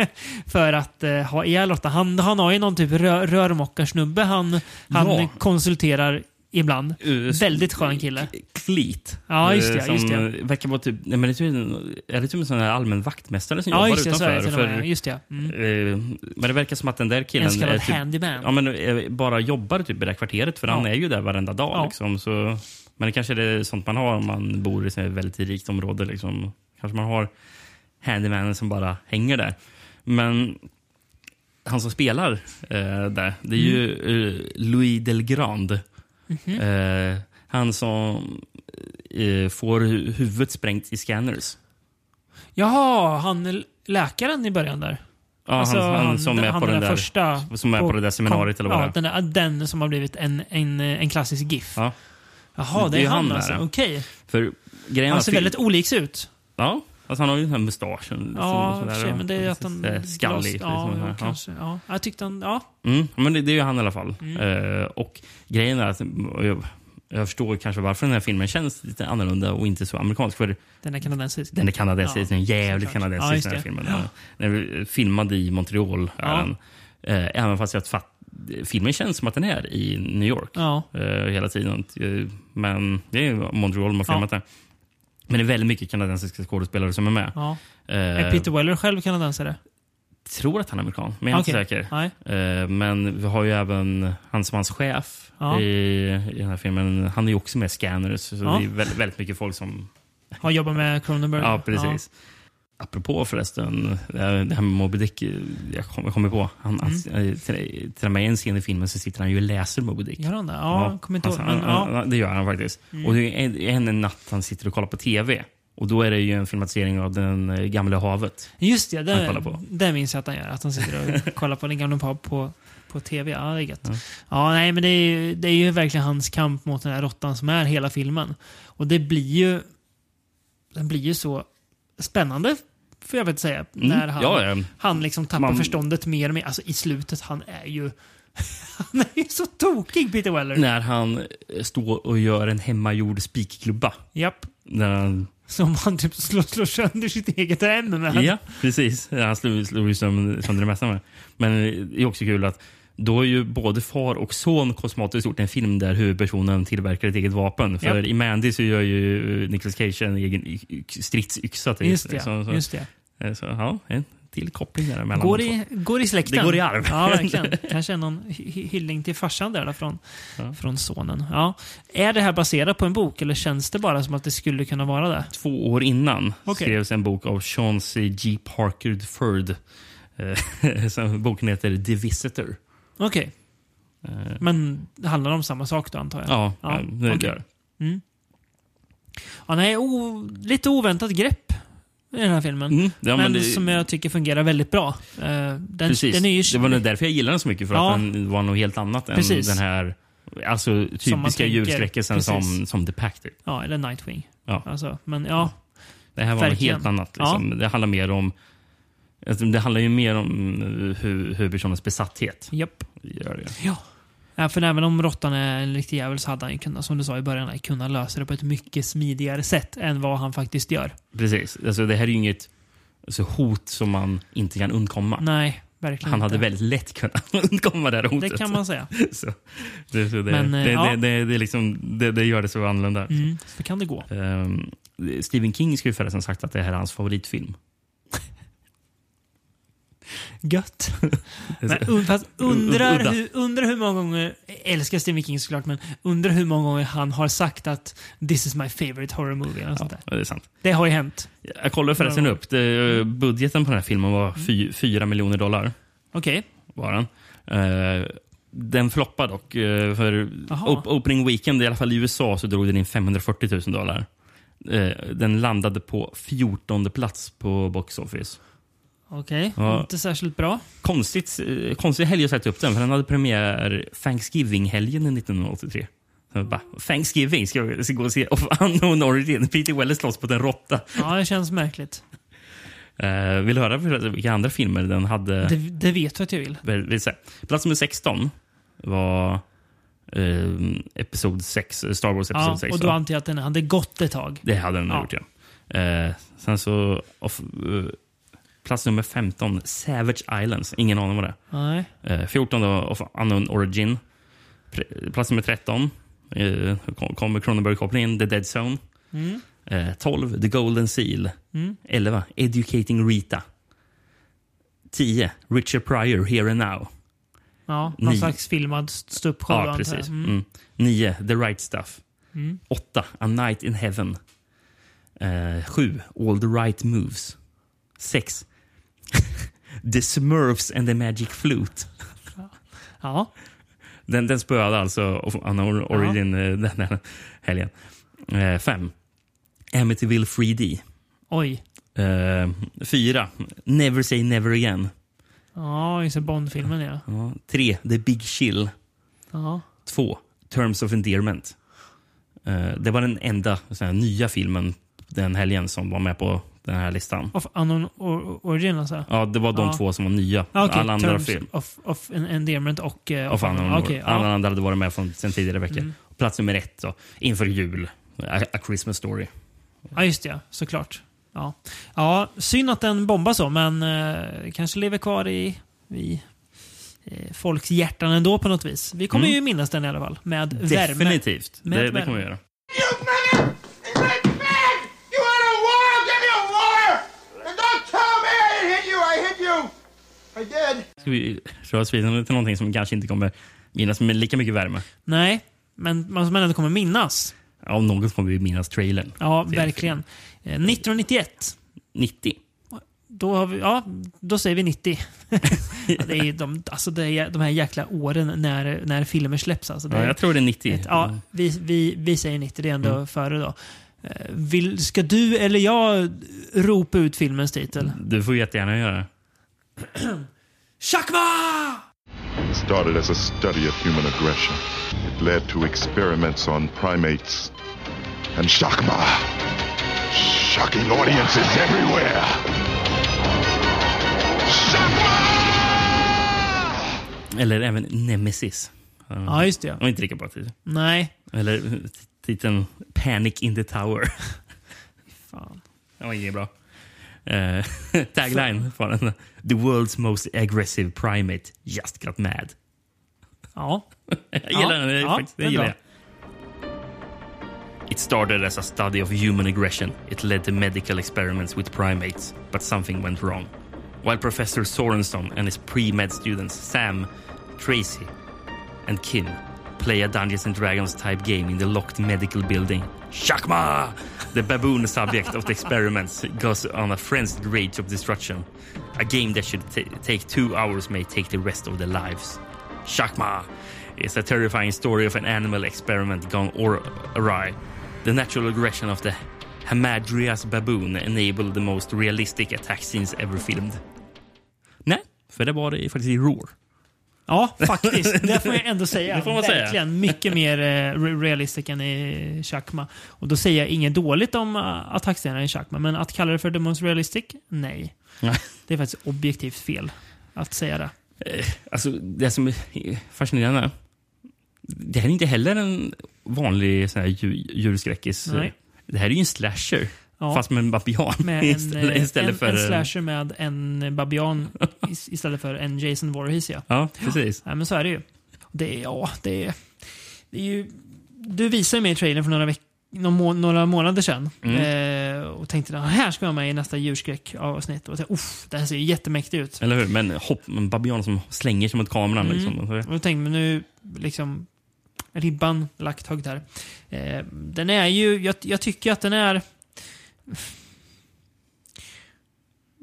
för att eh, ha ihjäl Lotta. Han, han har ju någon typ rör, rörmokarsnubbe han, han Ja. konsulterar ibland. Uh, Väldigt skön kille. Fleet. Ja, just det, Eh, Som just det. verkar vara typ... Nej, men det är, typ, är det typ en sån här allmän vaktmästare som Ja, jobbar det. Utanför? det till och med. Just det. Mm. Eh, Men det verkar som att den där killen... En så kallad typ, handyman. Ja, men eh, bara jobbar typ i det kvarteret, för han Ja. är ju där varenda dag. Ja. Liksom, så, men det kanske är det sånt man har om man bor i ett väldigt rikt område. Liksom. Kanske man har handymanen som bara hänger där. Men han som spelar eh, där, det är ju eh, Louis Delgrande. Mhm. Eh, han som eh, får hu- huvudet sprängt i scanners. Jaha, han är läkaren i början där. Ja, Alltså, han, han, som är han på den där, första som är på det där seminariet eller vad ja, det är. den, den som har blivit en, en, en klassisk GIF. Ja. Jaha, det är, han, där. alltså. Okej. För grejen Han är ser väldigt oliks ut. Ja, alltså han har ju den här mustaschen. Ja, liksom, för sådär, sig, men det är att han... Skallig. liksom, Ja, sådär, ja, ja. kanske. Ja. Jag tyckte han... Ja. Mm, men det, det är ju han i alla fall. Mm. Eh, och grejen är att jag, jag förstår kanske varför den här filmen känns lite annorlunda och inte så amerikansk. För Den är kanadensisk. den är kanadensisk, Ja, den är jävligt såklart. kanadensisk Ja, den här filmen. Ja. Den är filmad i Montreal. Ja. den. Eh, även fast jag fatt, filmen känns som att den är i New York Ja. eh, hela tiden. Men det är Montreal man har Ja. filmat det. Men det är väldigt mycket kanadensiska skådespelare som är med. Ja. Eh, Är Peter Weller själv kanadensare? tror att han är amerikan, men jag är Okej. inte säker. Eh, men vi har ju även han som hans chef Ja. i, i den här filmen. Han är ju också med i Scanners. Så Ja. det är väldigt, väldigt mycket folk som... Har jobbat med Cronenberg? Ja, precis. Apropå förresten, det här med Moby Dick. Jag kom- kommer på. Han, Mm. till, till och med i en scen i filmen så sitter han ju och läser Moby Dick. Gör han det? Ja, kommer inte ihåg. alltså, han- ja. Det gör han faktiskt. Mm. Och det är en, en, natt han sitter och kollar på TV. Och då är det ju en filmatisering av Den eh, gamla havet. Just det, det, det minns jag att han gör. Att han sitter och kollar på den gamla på, på, på tv. Ja, det är gött. Ja. nej, men det är, ju- det är ju verkligen hans kamp mot den här råttan som är hela filmen. Och det blir ju... Den blir ju så spännande, får jag väl säga. Mm. När han, Ja, ja. han liksom tappar Man- förståndet mer och mer. Alltså i slutet, han är ju... han är ju så tokig, Peter Weller. När han eh, står och gör en hemmagjord spikklubba. Japp. När han Som han typ slår, slår sönder sitt eget hem med. Ja, precis. Han slog, slog ju sönder sönder det mesta med. Men det är också kul att då är ju både far och son kosmatiskt gjort en film där huvudpersonen tillverkar ett eget vapen. För Japp. i Mandy så gör ju Nicolas Cage en egen stridsyxa. till. Just det, Så, så, just det. eh, Så, ja, en till koppling där mellan Går i, går i släkten. Det går i arv. Ja, verkligen. Kanske någon hy- hyllning till farsan där då, från, från sonen. Ja. Är det här baserat på en bok eller känns det bara som att det skulle kunna vara det? Två år innan Okej. skrevs en bok av Sean C. G. Parker III. Eh, Boken heter The Visitor. Okej. Eh, Men det handlar om samma sak då antar jag? Ja, ja, det okej. gör Mm. Ja, nej, lite oväntat grepp i den här filmen. Mm, ja, men men det- som jag tycker fungerar väldigt bra. Eh, den, Precis. den ju, Det var nog därför jag gillade den så mycket. För Ja. att den var något helt annat än Precis. den här alltså, typiska djurskräckelsen som, som The Pact. typ. Ja, eller Nightwing. Ja. Alltså, men ja. Det här var något Verkligen. helt annat. Liksom. Det handlar mer om alltså, det handlar ju mer om eh, hu- huvudpersonens besatthet. Japp. Gör det. Ja. Ja, för även om råttan är en riktig jävel så hade han kunnat, som du sa i början, kunna lösa det på ett mycket smidigare sätt än vad han faktiskt gör. Precis. Alltså, det här är ju inget alltså, hot som man inte kan undkomma. Nej, verkligen Han hade inte. väldigt lätt kunnat undkomma det här hotet. Det kan man säga. så, det, så det, Men, eh, det, ja. det, det, liksom, det, det gör det så annorlunda. Mm, så kan det gå. Ehm, Stephen King ju förresten sagt att det här är hans favoritfilm. Gött. Men, fast undrar, hur, undrar hur många gånger, älskar Stephen King såklart, men undrar hur många gånger han har sagt att this is my favorite horror movie. Eller sånt. Ja, det är sant. Det har ju hänt. Jag kollade förresten upp. Det, budgeten på den här filmen var fy, 4 miljoner dollar. Okej. Var den. Eh, den floppade dock. eh, för op opening weekend, i alla fall i USA, så drog den in 540 000 dollar. Eh, den landade på 14 plats på box office. Okej, Ja. inte särskilt bra. Konstigt, eh, konstig helg att sätta upp den, för den hade premiär Thanksgiving-helgen 1983. Så jag bara, Thanksgiving, ska vi ska gå och se Of Unknown Origin? Peter Weller slåss mot en råtta. Ja, det känns märkligt. Eh, vill du höra vilka andra filmer den hade? Det, det vet du att jag vill. Vill. Plats nummer 16 var eh, Episod 6, Star Wars Episod Ja, 6. och då antar jag att den hade gått ett tag. Det hade den Ja. gjort, ja. Eh, sen så... Off, eh, plats nummer 15, Savage Islands. Ingen aning vad det Nej. är. Eh, 14 då, of Unknown Origin. Plats nummer 13 eh, kom- kommer Cronenberg-kopplingen in, The Dead Zone. Mm. Eh, 12, The Golden Seal. Mm. 11, Educating Rita. 10, Richard Pryor, Here and Now. Ja, någon Nio. slags filmad ståuppshow Ja, precis. Mm. Mm. 9, The Right Stuff. Mm. 8, A Night in Heaven. 7, All the Right Moves. 6, The Smurfs and the Magic Flute. Ja. Den, den spöade alltså Unknown Origin eh, den här helgen. 5, Amityville 3D. Oj. 4, Never Say Never Again. Ja, just. Bond-filmen ja. Ja, 3, The Big Chill. Ja. 2. Terms of Endearment. Eh, det var den enda nya filmen den helgen som var med på här listan. Of Unknown or Origin alltså? Ja, det var de Ja. två som var nya. Ah, okej. Alla andra Terms film. of, of en- Endearment och... Uh, Of Unknown Okej, Origin. Alla ja. andra hade varit med från sen tidigare veckor. Mm. Plats nummer ett då, inför jul. A, A Christmas Story. ja, just det. ja. Såklart. Ja. ja, synd att den bombar så, men eh, kanske lever kvar i, i eh, folks hjärtan ändå på något vis. Vi kommer Mm. ju minnas den i alla fall. Med värme. Definitivt. Det, det kommer vi göra. You want a war? Give me a war! And don't tell me I didn't hit you! I hit you! I did. Ska vi röra oss vidare till någonting som kanske inte kommer minnas med lika mycket värme? Nej, men man som ändå kommer minnas. Ja, om något kommer vi minnas trailern. Ja, verkligen. Eh, 1991. 90. Då, har vi, ja, då säger vi 90. ja, det är de, alltså det är de här jäkla åren när, när filmer släpps. Alltså det Ja, jag tror det är 90. Ja, vi, vi, vi säger 90. Det är ändå Mm. före då. Eh, Vill, ska du eller jag ropa ut filmens titel? Du får jättegärna göra det. Shakma! It started as a study of human aggression. It led to experiments on primates and Shakma. Shocking audiences everywhere. Shakma! Eller även Nemesis. Ja, just det, ja. Och inte lika bra titel. Nej. Eller titeln Panic in the Tower. Fan. Det var inget bra. Eh, tagline på den. The world's most aggressive primate just got mad. Ja. jag gillar den. Ja, faktiskt, det gillar jag. It started as a study of human aggression. It led to medical experiments with primates, but something went wrong. While Professor Sorenson and his pre-med students Sam, Tracy, and Kim play a Dungeons and Dragons type game in the locked medical building, Shakma, the baboon subject of the experiments, goes on a frenzied rage of destruction. A game that should ta- take two hours may take the rest of their lives. Shakma is a terrifying story of an animal experiment gone or awry. The natural aggression of the Hamadryas baboon enabled the most realistic attack scenes ever filmed. Nej, för det var det faktiskt i Roar. Ja, faktiskt. Det får jag ändå säga. Det får man säga. Verkligen. Mycket mer eh, realistic än i Chakma. Och då säger jag inget dåligt om uh, attackscenerna i Chakma, men att kalla det för the most realistic? Nej. Nej. Det är faktiskt objektivt fel att säga det. Eh, Alltså, det som är fascinerande det här är inte heller en vanlig sån här djur, djurskräckis. Nej. Det här är ju en slasher. Ja. Fast med en babian Med en, istället, eh, istället en, för... en slasher med en babian is- istället för en Jason Voorhees. Ja, Ja, precis. ja men så är det ju. Det är, ja, det är, det är ju... Du visade mig trailern för några, veck, några, några månader sedan. Mm. Eh, och tänkte att här ska jag med i nästa djurskräck-avsnitt. Och jag tänkte, Uff, det här ser ju jättemäktigt ut. Eller hur? Men hopp, en babian som slänger sig mot kameran. Mm. Liksom. Och då tänkte jag, nu liksom ribban lagt högt här. Eh, den är ju, jag, jag tycker att den är...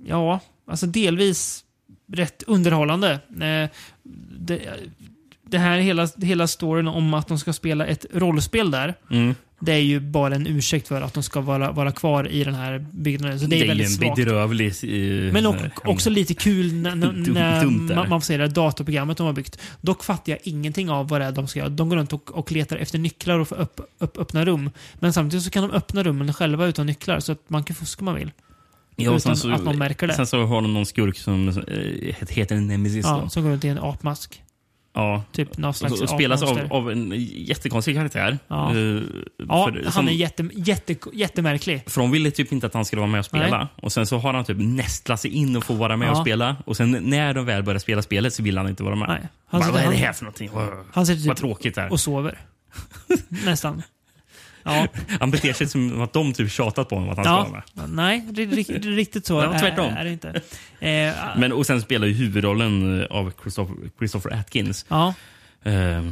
Ja, alltså delvis rätt underhållande. Eh, det, det här hela, hela storyn om att de ska spela ett rollspel där. Mm. Det är ju bara en ursäkt för att de ska vara, vara kvar i den här byggnaden. Så det är, det är väldigt svagt. bedrövlig... eh, Men och, också lite kul när, man, man får se det här datorprogrammet de har byggt. Dock fattar jag ingenting av vad det är de ska göra. De går runt och, och letar efter nycklar och får upp, upp, öppna rum. Men samtidigt så kan de öppna rummen själva utan nycklar, så att man kan fuska om man vill. Ja, utan sen så, att någon märker det. Sen så har de någon skurk som eh, heter Nemesis. Ja, då. som går runt i en apmask. Ja. Typ någon slags och, och spelas av, av en jättekonstig karaktär. Ja. Eh, Ja, för- han som- är jätte, jätte, jättemärklig. För de ville typ inte att han skulle vara med och spela. Nej. Och Sen så har han typ nästlat sig in och får vara med Ja. och spela. Och sen när de väl börjar spela spelet så vill han inte vara med. Nej. Han Bara, vad är det han- här för någonting? Vad, Han sitter typ vad tråkigt det här. och sover. Nästan. Ja. Han beter sig som att de typ tjatat på honom att han ska vara ja. med. Nej, det det är riktigt så Ja, tvärtom. är, är det inte. Eh, Men, och sen spelar ju huvudrollen av Christopher, Christopher Atkins. ja, Eh,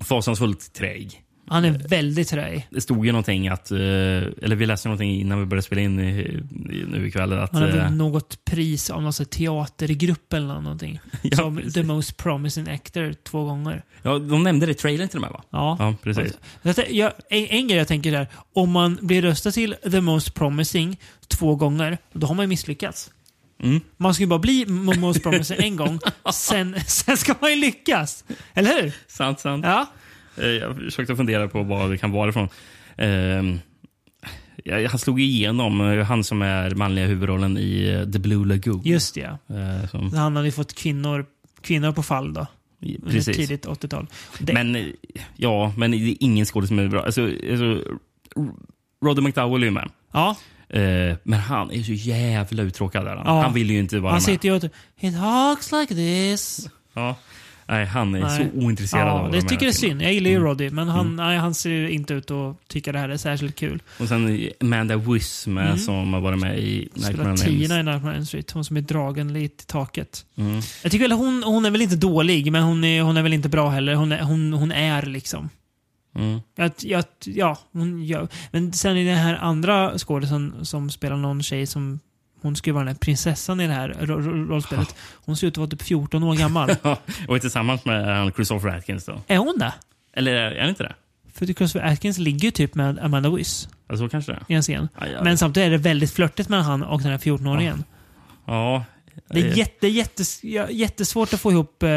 fasansfullt träig. Han är väldigt träig. Det stod ju någonting att, eh, eller vi läste någonting innan vi började spela in i, nu ikväll. Att, Han har eh, något pris av någon teatergrupp eller någonting. Ja, som precis. the most promising actor två gånger. ja, de nämnde det i trailern till och med va? Ja. Ja, precis. Tän- jag, en, en grej jag tänker där. Om man blir röstad till the most promising två gånger, då har man ju misslyckats. Mm. Man ska ju bara bli most promising en gång, sen, sen ska man ju lyckas. Eller hur? Sant, sant. Ja. Eh, Jag försökte fundera på vad det kan vara ifrån. Jag- Han slog igenom, eh, han som är manliga huvudrollen i eh, The Blue Lagoon. Just det, ja. Eh, som, Han hade ju fått kvinnor, kvinnor på fall då. Precis. tidigt 80-tal. Det- Men eh, ja, men det är ingen skådis som är bra. Alltså, alltså, Roddy McDowell är ju med. Ja. Eh, men han är så jävla uttråkad. Där. Han. Ja. han vill ju inte vara Han med. sitter ju och It talks like this. Ja. Nej, han är Nej. så ointresserad ja, av att Det med tycker jag är synd. Jag gillar ju Mm. Roddy, men han, Mm. nej, han ser inte ut att tycka det här är särskilt kul. Och sen Amanda med Mm. som har varit med i Nightmare on Tina i Nightmare on Street. Hon som är dragen lite i taket. Mm. Jag tycker väl hon, hon är väl inte dålig, men hon är, hon är väl inte bra heller. Hon är, hon, hon är liksom. Mm. Jag, jag, ja, hon gör. Men sen är det här andra skådisen som spelar någon tjej som hon skulle vara den här prinsessan i det här ro- ro- rollspelet. Hon ser ut att vara typ 14 år gammal. och är tillsammans med han Christopher Atkins då. är hon det? Eller är det inte det? För Christopher Atkins ligger ju typ med Amanda Wyss Ja, så kanske det i en scen. Ja, ja. Men samtidigt är det väldigt flörtigt mellan han och den här 14-åringen. Ja. Det är eh, jätte, jättes, ja, jättesvårt att få ihop eh,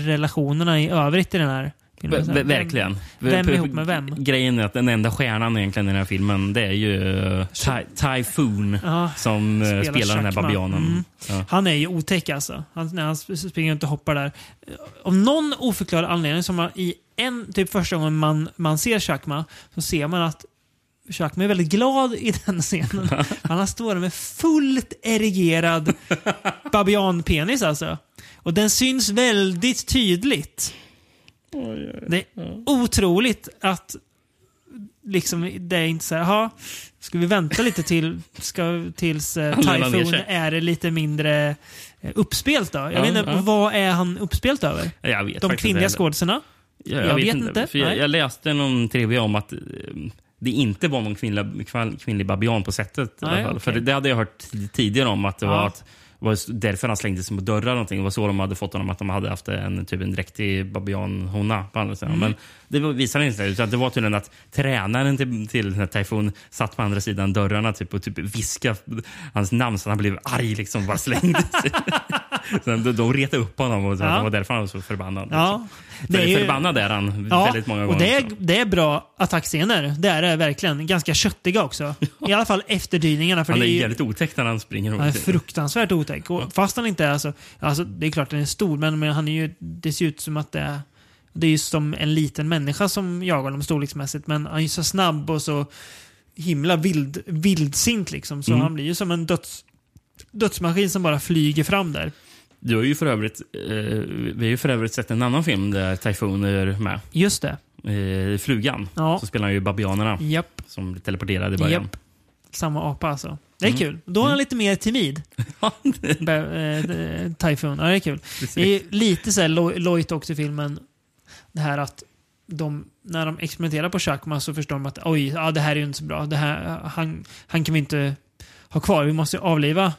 relationerna i övrigt i den här. Ver- ver- Verkligen. Vem är ihop med vem? Grejen är att den enda stjärnan egentligen i den här filmen det är ju Ty- Typhoon Ja, som eh, spelar, den här babianen. Mm. Ja. Han är ju otäck alltså. Han, när han sp- springer runt och hoppar där. Av någon oförklarad anledning, som man, i en, typ första gången man, man ser Chakma, så ser man att Chakma är väldigt glad i den scenen. Han står där med fullt erigerad babianpenis alltså. Och den syns väldigt tydligt. Det är otroligt att liksom, det är inte så här, "Jaha, ska vi vänta lite till, ska, tills eh, Typhoon är lite mindre eh, uppspelt då? Jag Ja, vet inte, ja. vad är han uppspelt över? Jag vet De kvinnliga inte. skådisarna? Jag, Jag vet inte. För jag, jag läste någon trivia om att eh, det inte var någon kvinnlig, kvinnlig babian på sättet. i Nej, alla fall. okej. För det, det hade jag hört tidigare om. att Det Ja. var att var därför han slängde sig mot dörrar. Någonting. Det var så de hade fått honom, att de hade haft en, typ en dräktig babianhona på andra sidan. Mm. Men det visade inte det. Utan det var tydligen att tränaren till, till Typhoon satt på andra sidan dörrarna typ, och typ viskade hans namn så han blev arg. Liksom, bara slängde sig. Sen de, de retade upp honom och så, Ja. det var därför han var så förbannad. Ja. Liksom. Det är ju- förbannad är han Ja, väldigt många gånger. och det är, det är bra attackscener. Det är det verkligen. Ganska köttiga också. I alla fall efterdyningarna. För han det är är ju- jävligt otäck när han springer. Han är fruktansvärt otäck. Och fast han inte är alltså, alltså... Det är klart att den är stor, men, men han är ju... Det ser ut som att det är... Det är ju som en liten människa som jagar honom storleksmässigt, men han är ju så snabb och så himla vild, vildsint liksom. Så Mm. han blir ju som en döds, dödsmaskin som bara flyger fram där. Du har ju för övrigt, eh, vi har ju för övrigt sett en annan film där Typhoon är med. Just det. Eh, Flugan. Ja. Så spelar han ju babianerna. Japp. Som blir teleporterade i början. Japp. Samma apa alltså. Det är Mm. kul. Då är han lite mer timid. Be- eh, Typhoon. Ja, det är kul. Det är lite så här lo- lojt också i filmen. Det här att de, när de experimenterar på Chakma så förstår de att oj, ja, det här är ju inte så bra. Det här, han, han kan vi inte ha kvar. Vi måste avliva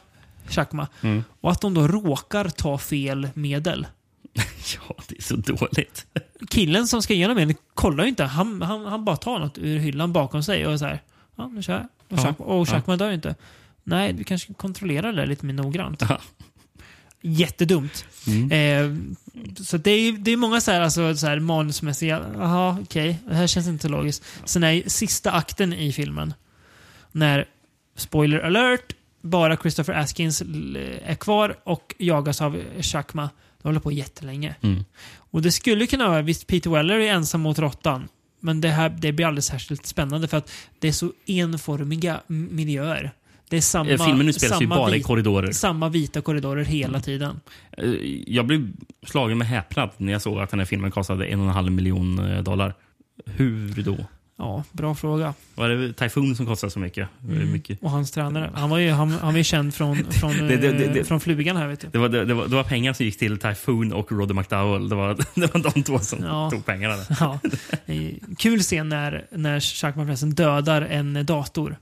Chakma. Mm. Och att de då råkar ta fel medel. Ja, det är så dåligt. Killen som ska igenom medlet kollar ju inte. Han, han, han bara tar något ur hyllan bakom sig och så här. Ja, nu kör jag. Och, Ja. Chakma, och Ja. Chakma dör ju inte. Nej, vi kanske ska kontrollera det lite mer noggrant. Jättedumt. Mm. Eh, så det är, det är många så här, alltså, så här manusmässiga, jaha okej, det här känns inte logiskt. Sen är sista akten i filmen, när, spoiler alert, bara Christopher Askins l- är kvar och jagas av Chakma. Det håller på jättelänge. Mm. Och det skulle kunna vara, visst Peter Weller är ensam mot råttan. Men det här det blir aldrig särskilt spännande för att det är så enformiga miljöer. Det är samma, Eh, Filmen utspelar sig bara i korridorer. Samma vita korridorer hela Mm. tiden. Eh, Jag blev slagen med häpnad när jag såg att den här filmen kostade en och en halv miljon eh, dollar. Hur då? Ja, bra fråga. Var det Typhoon som kostade så mycket? Mm. mycket? Och hans tränare. Han var ju, han, han var ju känd från, från, Det- det- det- eh, från flugan här vet du. Det var, det, var, det var pengar som gick till Typhoon och Roddy McDowell. Det var, det var de två som Ja. tog pengarna. Ja. Kul scen när, när Chuckman förresten dödar en dator.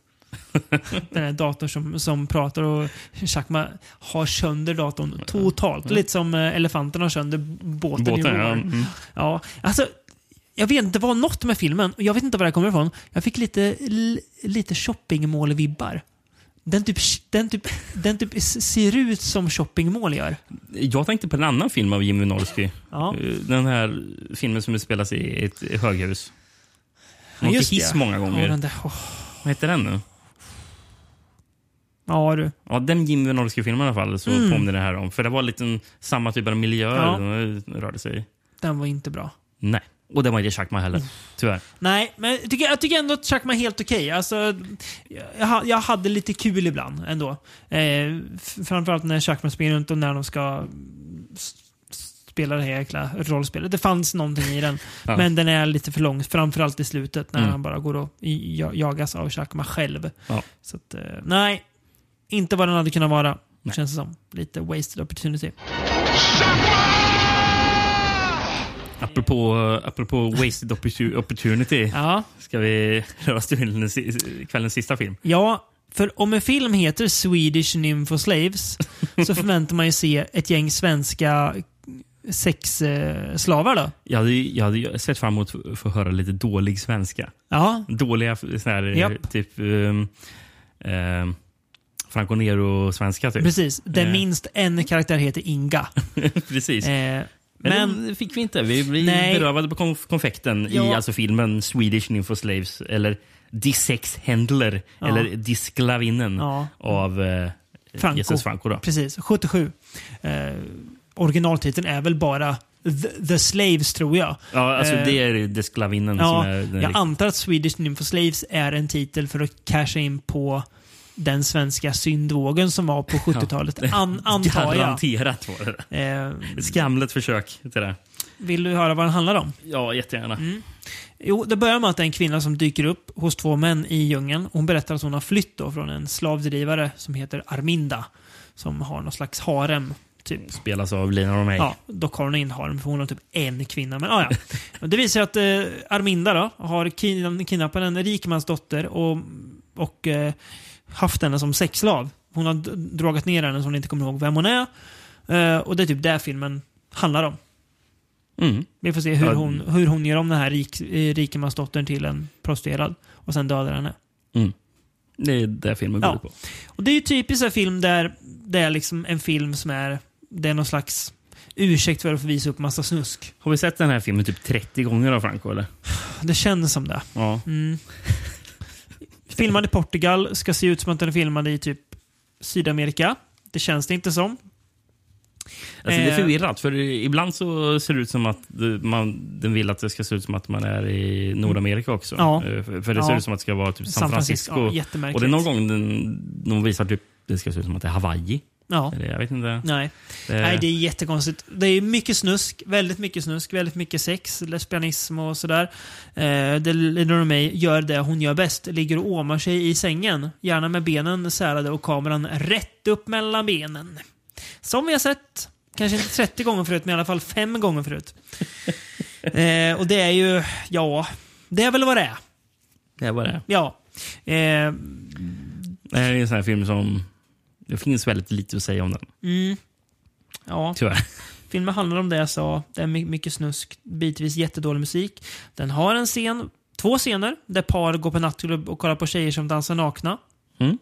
Den här datorn som, som pratar och Chuckman har sönder datorn totalt. Lite som eh, elefanterna har sönder båten, Båten, i ja. War. Mm. ja. Alltså, jag vet inte, det var något med filmen. och Jag vet inte var det kommer ifrån. Jag fick lite, lite shoppingmål-vibbar. Den typ, den, typ, den typ ser ut som shoppingmål gör. Jag tänkte på en annan film av Jim Wynorski. Ja. Den här filmen som utspelas i ett höghus. Han Ja, åker hiss det. många gånger. Ja, den där, åh. Vad heter den nu? Ja du. Ja, den Jim Wynorski-filmen i alla fall så Mm. påminner det här om. För det var lite samma typ av miljö Ja. de rörde sig i. Den var inte bra. Nej. Och det var inte Chuckma heller. Tyvärr. Nej, men jag tycker, jag tycker ändå att Chuckman är helt okej. Alltså, jag, jag hade lite kul ibland ändå. Eh, framförallt när Chuckman springer runt och när de ska spela det här jäkla rollspelet. Det fanns någonting i den. Ja. Men den är lite för lång. Framförallt i slutet när Mm. han bara går och jagas av Chuckman själv. Ja. Så att, eh, nej. Inte vad den hade kunnat vara. Känns det som. Lite wasted opportunity. Apropå, apropå wasted opportu- opportunity. Ja. Ska vi röra till kvällens sista film? Ja, för om en film heter Swedish Nympho Slaves så förväntar man ju se ett gäng svenska sexslavar då. Jag hade, jag hade sett fram emot att få höra lite dålig svenska. Ja, Dåliga sån här, Japp. typ um, um, Franco Nero-svenska. Typ. precis. Där Eh. minst en karaktär heter Inga. Precis. Eh, men, men det fick vi inte. Vi blev berövade på konf- konfekten i Ja. alltså filmen Swedish Nympho Slaves eller Die Sex Händler Ja. eller Die Sklavinnen Ja. av eh, Franco. Jesus Franco. Då. Precis, 77. Eh, originaltiteln är väl bara The, The Slaves tror jag. Ja, alltså Eh, det är Die Sklavinnen Ja, som är den jag antar att Swedish Nympho Slaves är en titel för att casha in på den svenska syndvågen som var på 70-talet. An, antar jag. Garanterat var det. Eh, Ett skamligt försök till det. vill du höra vad den handlar om? Ja, jättegärna. Mm. Jo, det börjar med att det är en kvinna som dyker upp hos två män i djungeln. Hon berättar att hon har flytt då från en slavdrivare som heter Arminda. Som har någon slags harem. Typ. Spelas av Lina Romay. Ja, dock har hon ingen harem för hon har typ en kvinna. Men ah, ja. Det visar att eh, Arminda då har kidnappat en rikmans dotter och, och eh, haft henne som sexslav. Hon har d- dragat ner henne så hon inte kommer ihåg vem hon är. Eh, och det är typ det filmen handlar om. Mm. Vi får se hur hon, hur hon gör om den här rik, eh, rikemansdottern till en prostituerad och sen dödar henne. Mm. Det är det filmen går Ja. ut på. Och Det är ju typiskt en film där det är liksom en film som är det är någon slags ursäkt för att få visa upp massa snusk. Har vi sett den här filmen typ 30 gånger av Franco? Eller? Det känns som det. Ja. Mm. Filmad i Portugal, ska se ut som att den är filmad i typ Sydamerika. Det känns det inte som. Alltså, det är Eh, förvirrat, för ibland så ser det ut som att man, den vill att det ska se ut som att man är i Nordamerika också. Ja. Eh, För, det ser Ja. ut som att det ska vara typ San, San Francisco, Francisco. ja, och det är någon gång den, de visar typ det ska se ut som att det är Hawaii. Ja. Eller jag vet inte. Nej. Det- Nej, det är jättekonstigt. Det är mycket snusk, väldigt mycket snusk, väldigt mycket sex, lesbianism och sådär. Eh, Lena mig gör det hon gör bäst, ligger och åmar sig i sängen. Gärna med benen särade och kameran rätt upp mellan benen. Som vi har sett, kanske inte 30 gånger förut, men i alla fall fem gånger förut. eh, och det är ju, ja, det är väl vad det är. Det var det. Ja. Eh, Det här är en sån här film som... Det finns väldigt lite att säga om den. mm, ja. Tyvärr. Filmen handlar om det jag sa. Det är my- mycket snusk, bitvis jättedålig musik. Den har en scen, två scener där par går på nattklubb och kollar på tjejer som dansar nakna. Mm.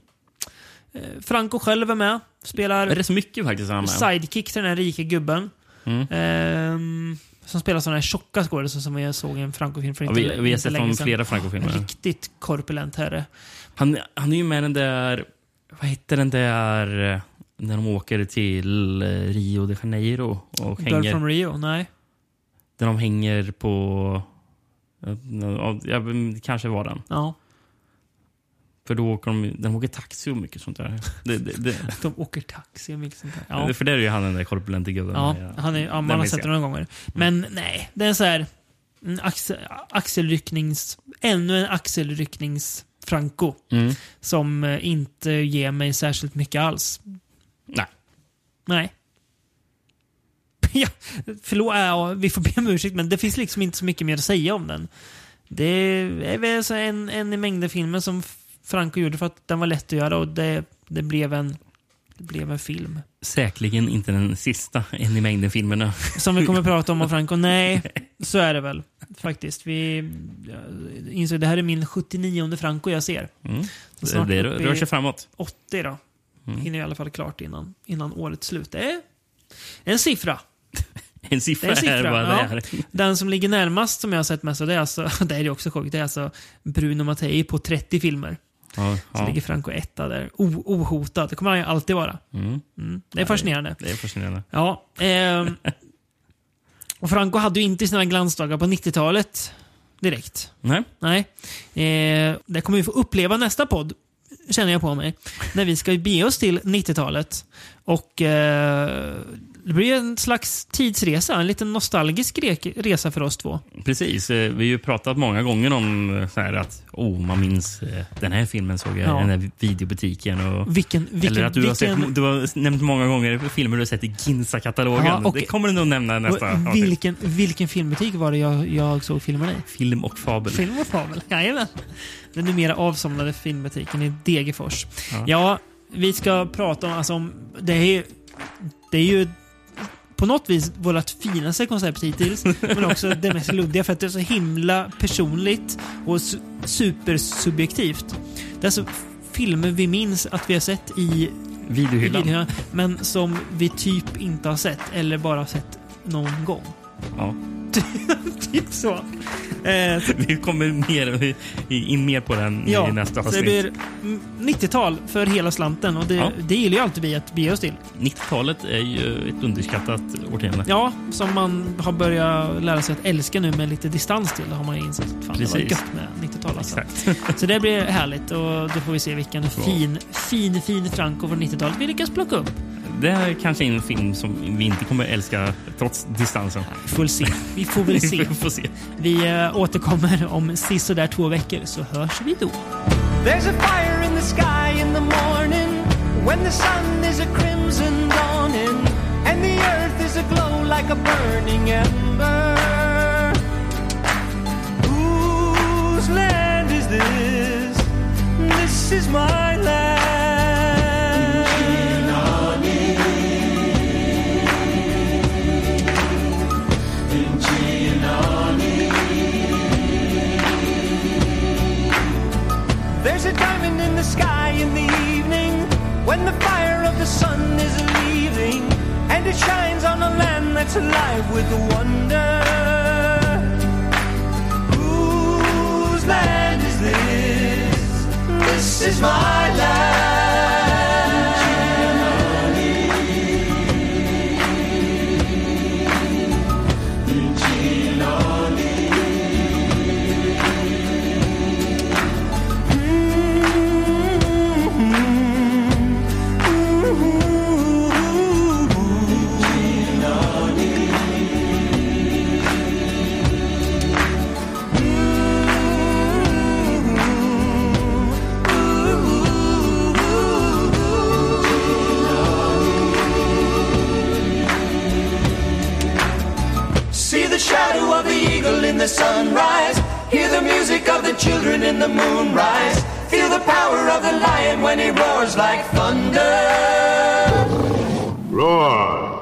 Eh, Franco själv är med. Spelar Det är så mycket faktiskt. Han med. sidekick till den här rika gubben. Mm. Ehm, som spelar sådana här tjocka skådisar som jag såg i en Franco-film för Ja, inte, vi, vi har inte sett länge från sedan. flera Franco-filmer. Riktigt korpulent herre. Han, han är ju med den där... Vad heter den där... När de åker till eh, Rio de Janeiro och Girl hänger. from Rio? Nej. Där de hänger på... Ja, ja, det kanske var den. Ja. För då åker de, de åker taxi och mycket sånt där. Det, det, det, De åker taxi och mycket sånt där. Ja. För där är ju han den där korpulenta gubben. Ja, han är, ja, man har sett det några gånger. Men nej, det är så här... En axel, axelrycknings... Ännu en axelrycknings-Franco. Mm. Som eh, inte ger mig särskilt mycket alls. Nej. Nej. Ja, förlåt, ja, vi får be om ursäkt, men det finns liksom inte så mycket mer att säga om den. Det är väl så en, en i mängden filmer som Franco gjorde för att den var lätt att göra och det, det, blev, en, det blev en film. Säkerligen inte den sista en i mängden filmerna. Som vi kommer att prata om av Franco. Nej, så är det väl. Faktiskt. Vi jag insåg det här är min 79 Franco jag ser. Mm. Så Det rör sig framåt. 80 då. Mm. Hinner i alla fall klart innan, innan årets slut. Det är en siffra. En siffra, Det är en är vad siffra. det Ja. är. Den som ligger närmast som jag har sett mest det är alltså, det är ju också sjukt, det är alltså Bruno Mattei på 30 filmer. Ja, Så ja. ligger Franco etta där. O, ohotad. Det kommer han ju alltid vara. Mm. Mm. Det är fascinerande. Det är fascinerande. Ja. ehm, och Franco hade ju inte sina glansdagar på 90-talet direkt. Nej. Nej. Eh, det kommer vi få uppleva nästa podd, känner jag på mig. När vi ska bege oss till 90-talet. Och eh, det blir en slags tidsresa, en liten nostalgisk re- resa för oss två. Precis. eh, Vi har ju pratat många gånger om eh, så här att oh, man minns eh, den här filmen såg jag Ja. den här videobutiken. Och, Vilken, vilken, eller att du, har vilken, sett, du har nämnt många gånger filmer du har sett i Ginsa-katalogen. Ja, och- det kommer du nog nämna nästa och avsnitt. vilken, vilken filmbutik var det jag, jag såg filmerna i? Film och fabel. Film och fabel, jajamän. Den numera avsomnade filmbutiken i Degerfors. Ja. Ja. vi ska prata om, alltså, om det, är, det är ju på något vis vårt finaste koncept hittills, men också det mest luddiga för att det är så himla personligt och su- supersubjektivt. Det är alltså filmer vi minns att vi har sett i Videohyllan. i videohyllan, men som vi typ inte har sett eller bara sett någon gång. Ja. typ så. Eh, Vi kommer mer, in mer på den Ja, i nästa så det avsnitt. blir mm, 90-tal för hela slanten och det, Ja. det gillar ju alltid vi att bege oss till. 90-talet är ju ett underskattat årtionde. Ja, som man har börjat lära sig att älska nu med lite distans till. Har man insett. Fan, det var Precis. gött med 90-tal alltså. Så det blir härligt och då får vi se vilken fin, fin, fin Franco från 90-talet vi lyckas plocka upp. Det är kanske en film som vi inte kommer älska trots distansen. Vi får se. Vi får väl se. vi får se. Vi äh, återkommer om sisådär två veckor så hörs vi då. There's a fire in the sky in the morning when the sun is a crimson dawning and the earth is aglow like a burning ember. Whose land is this? This is my land. There's a diamond in the sky in the evening when the fire of the sun is leaving and it shines on a land that's alive with wonder. Whose land is this? This is my land. eagle in the sunrise. Hear the music of the children in the moonrise. Feel the power of the lion when he roars like thunder. Roar.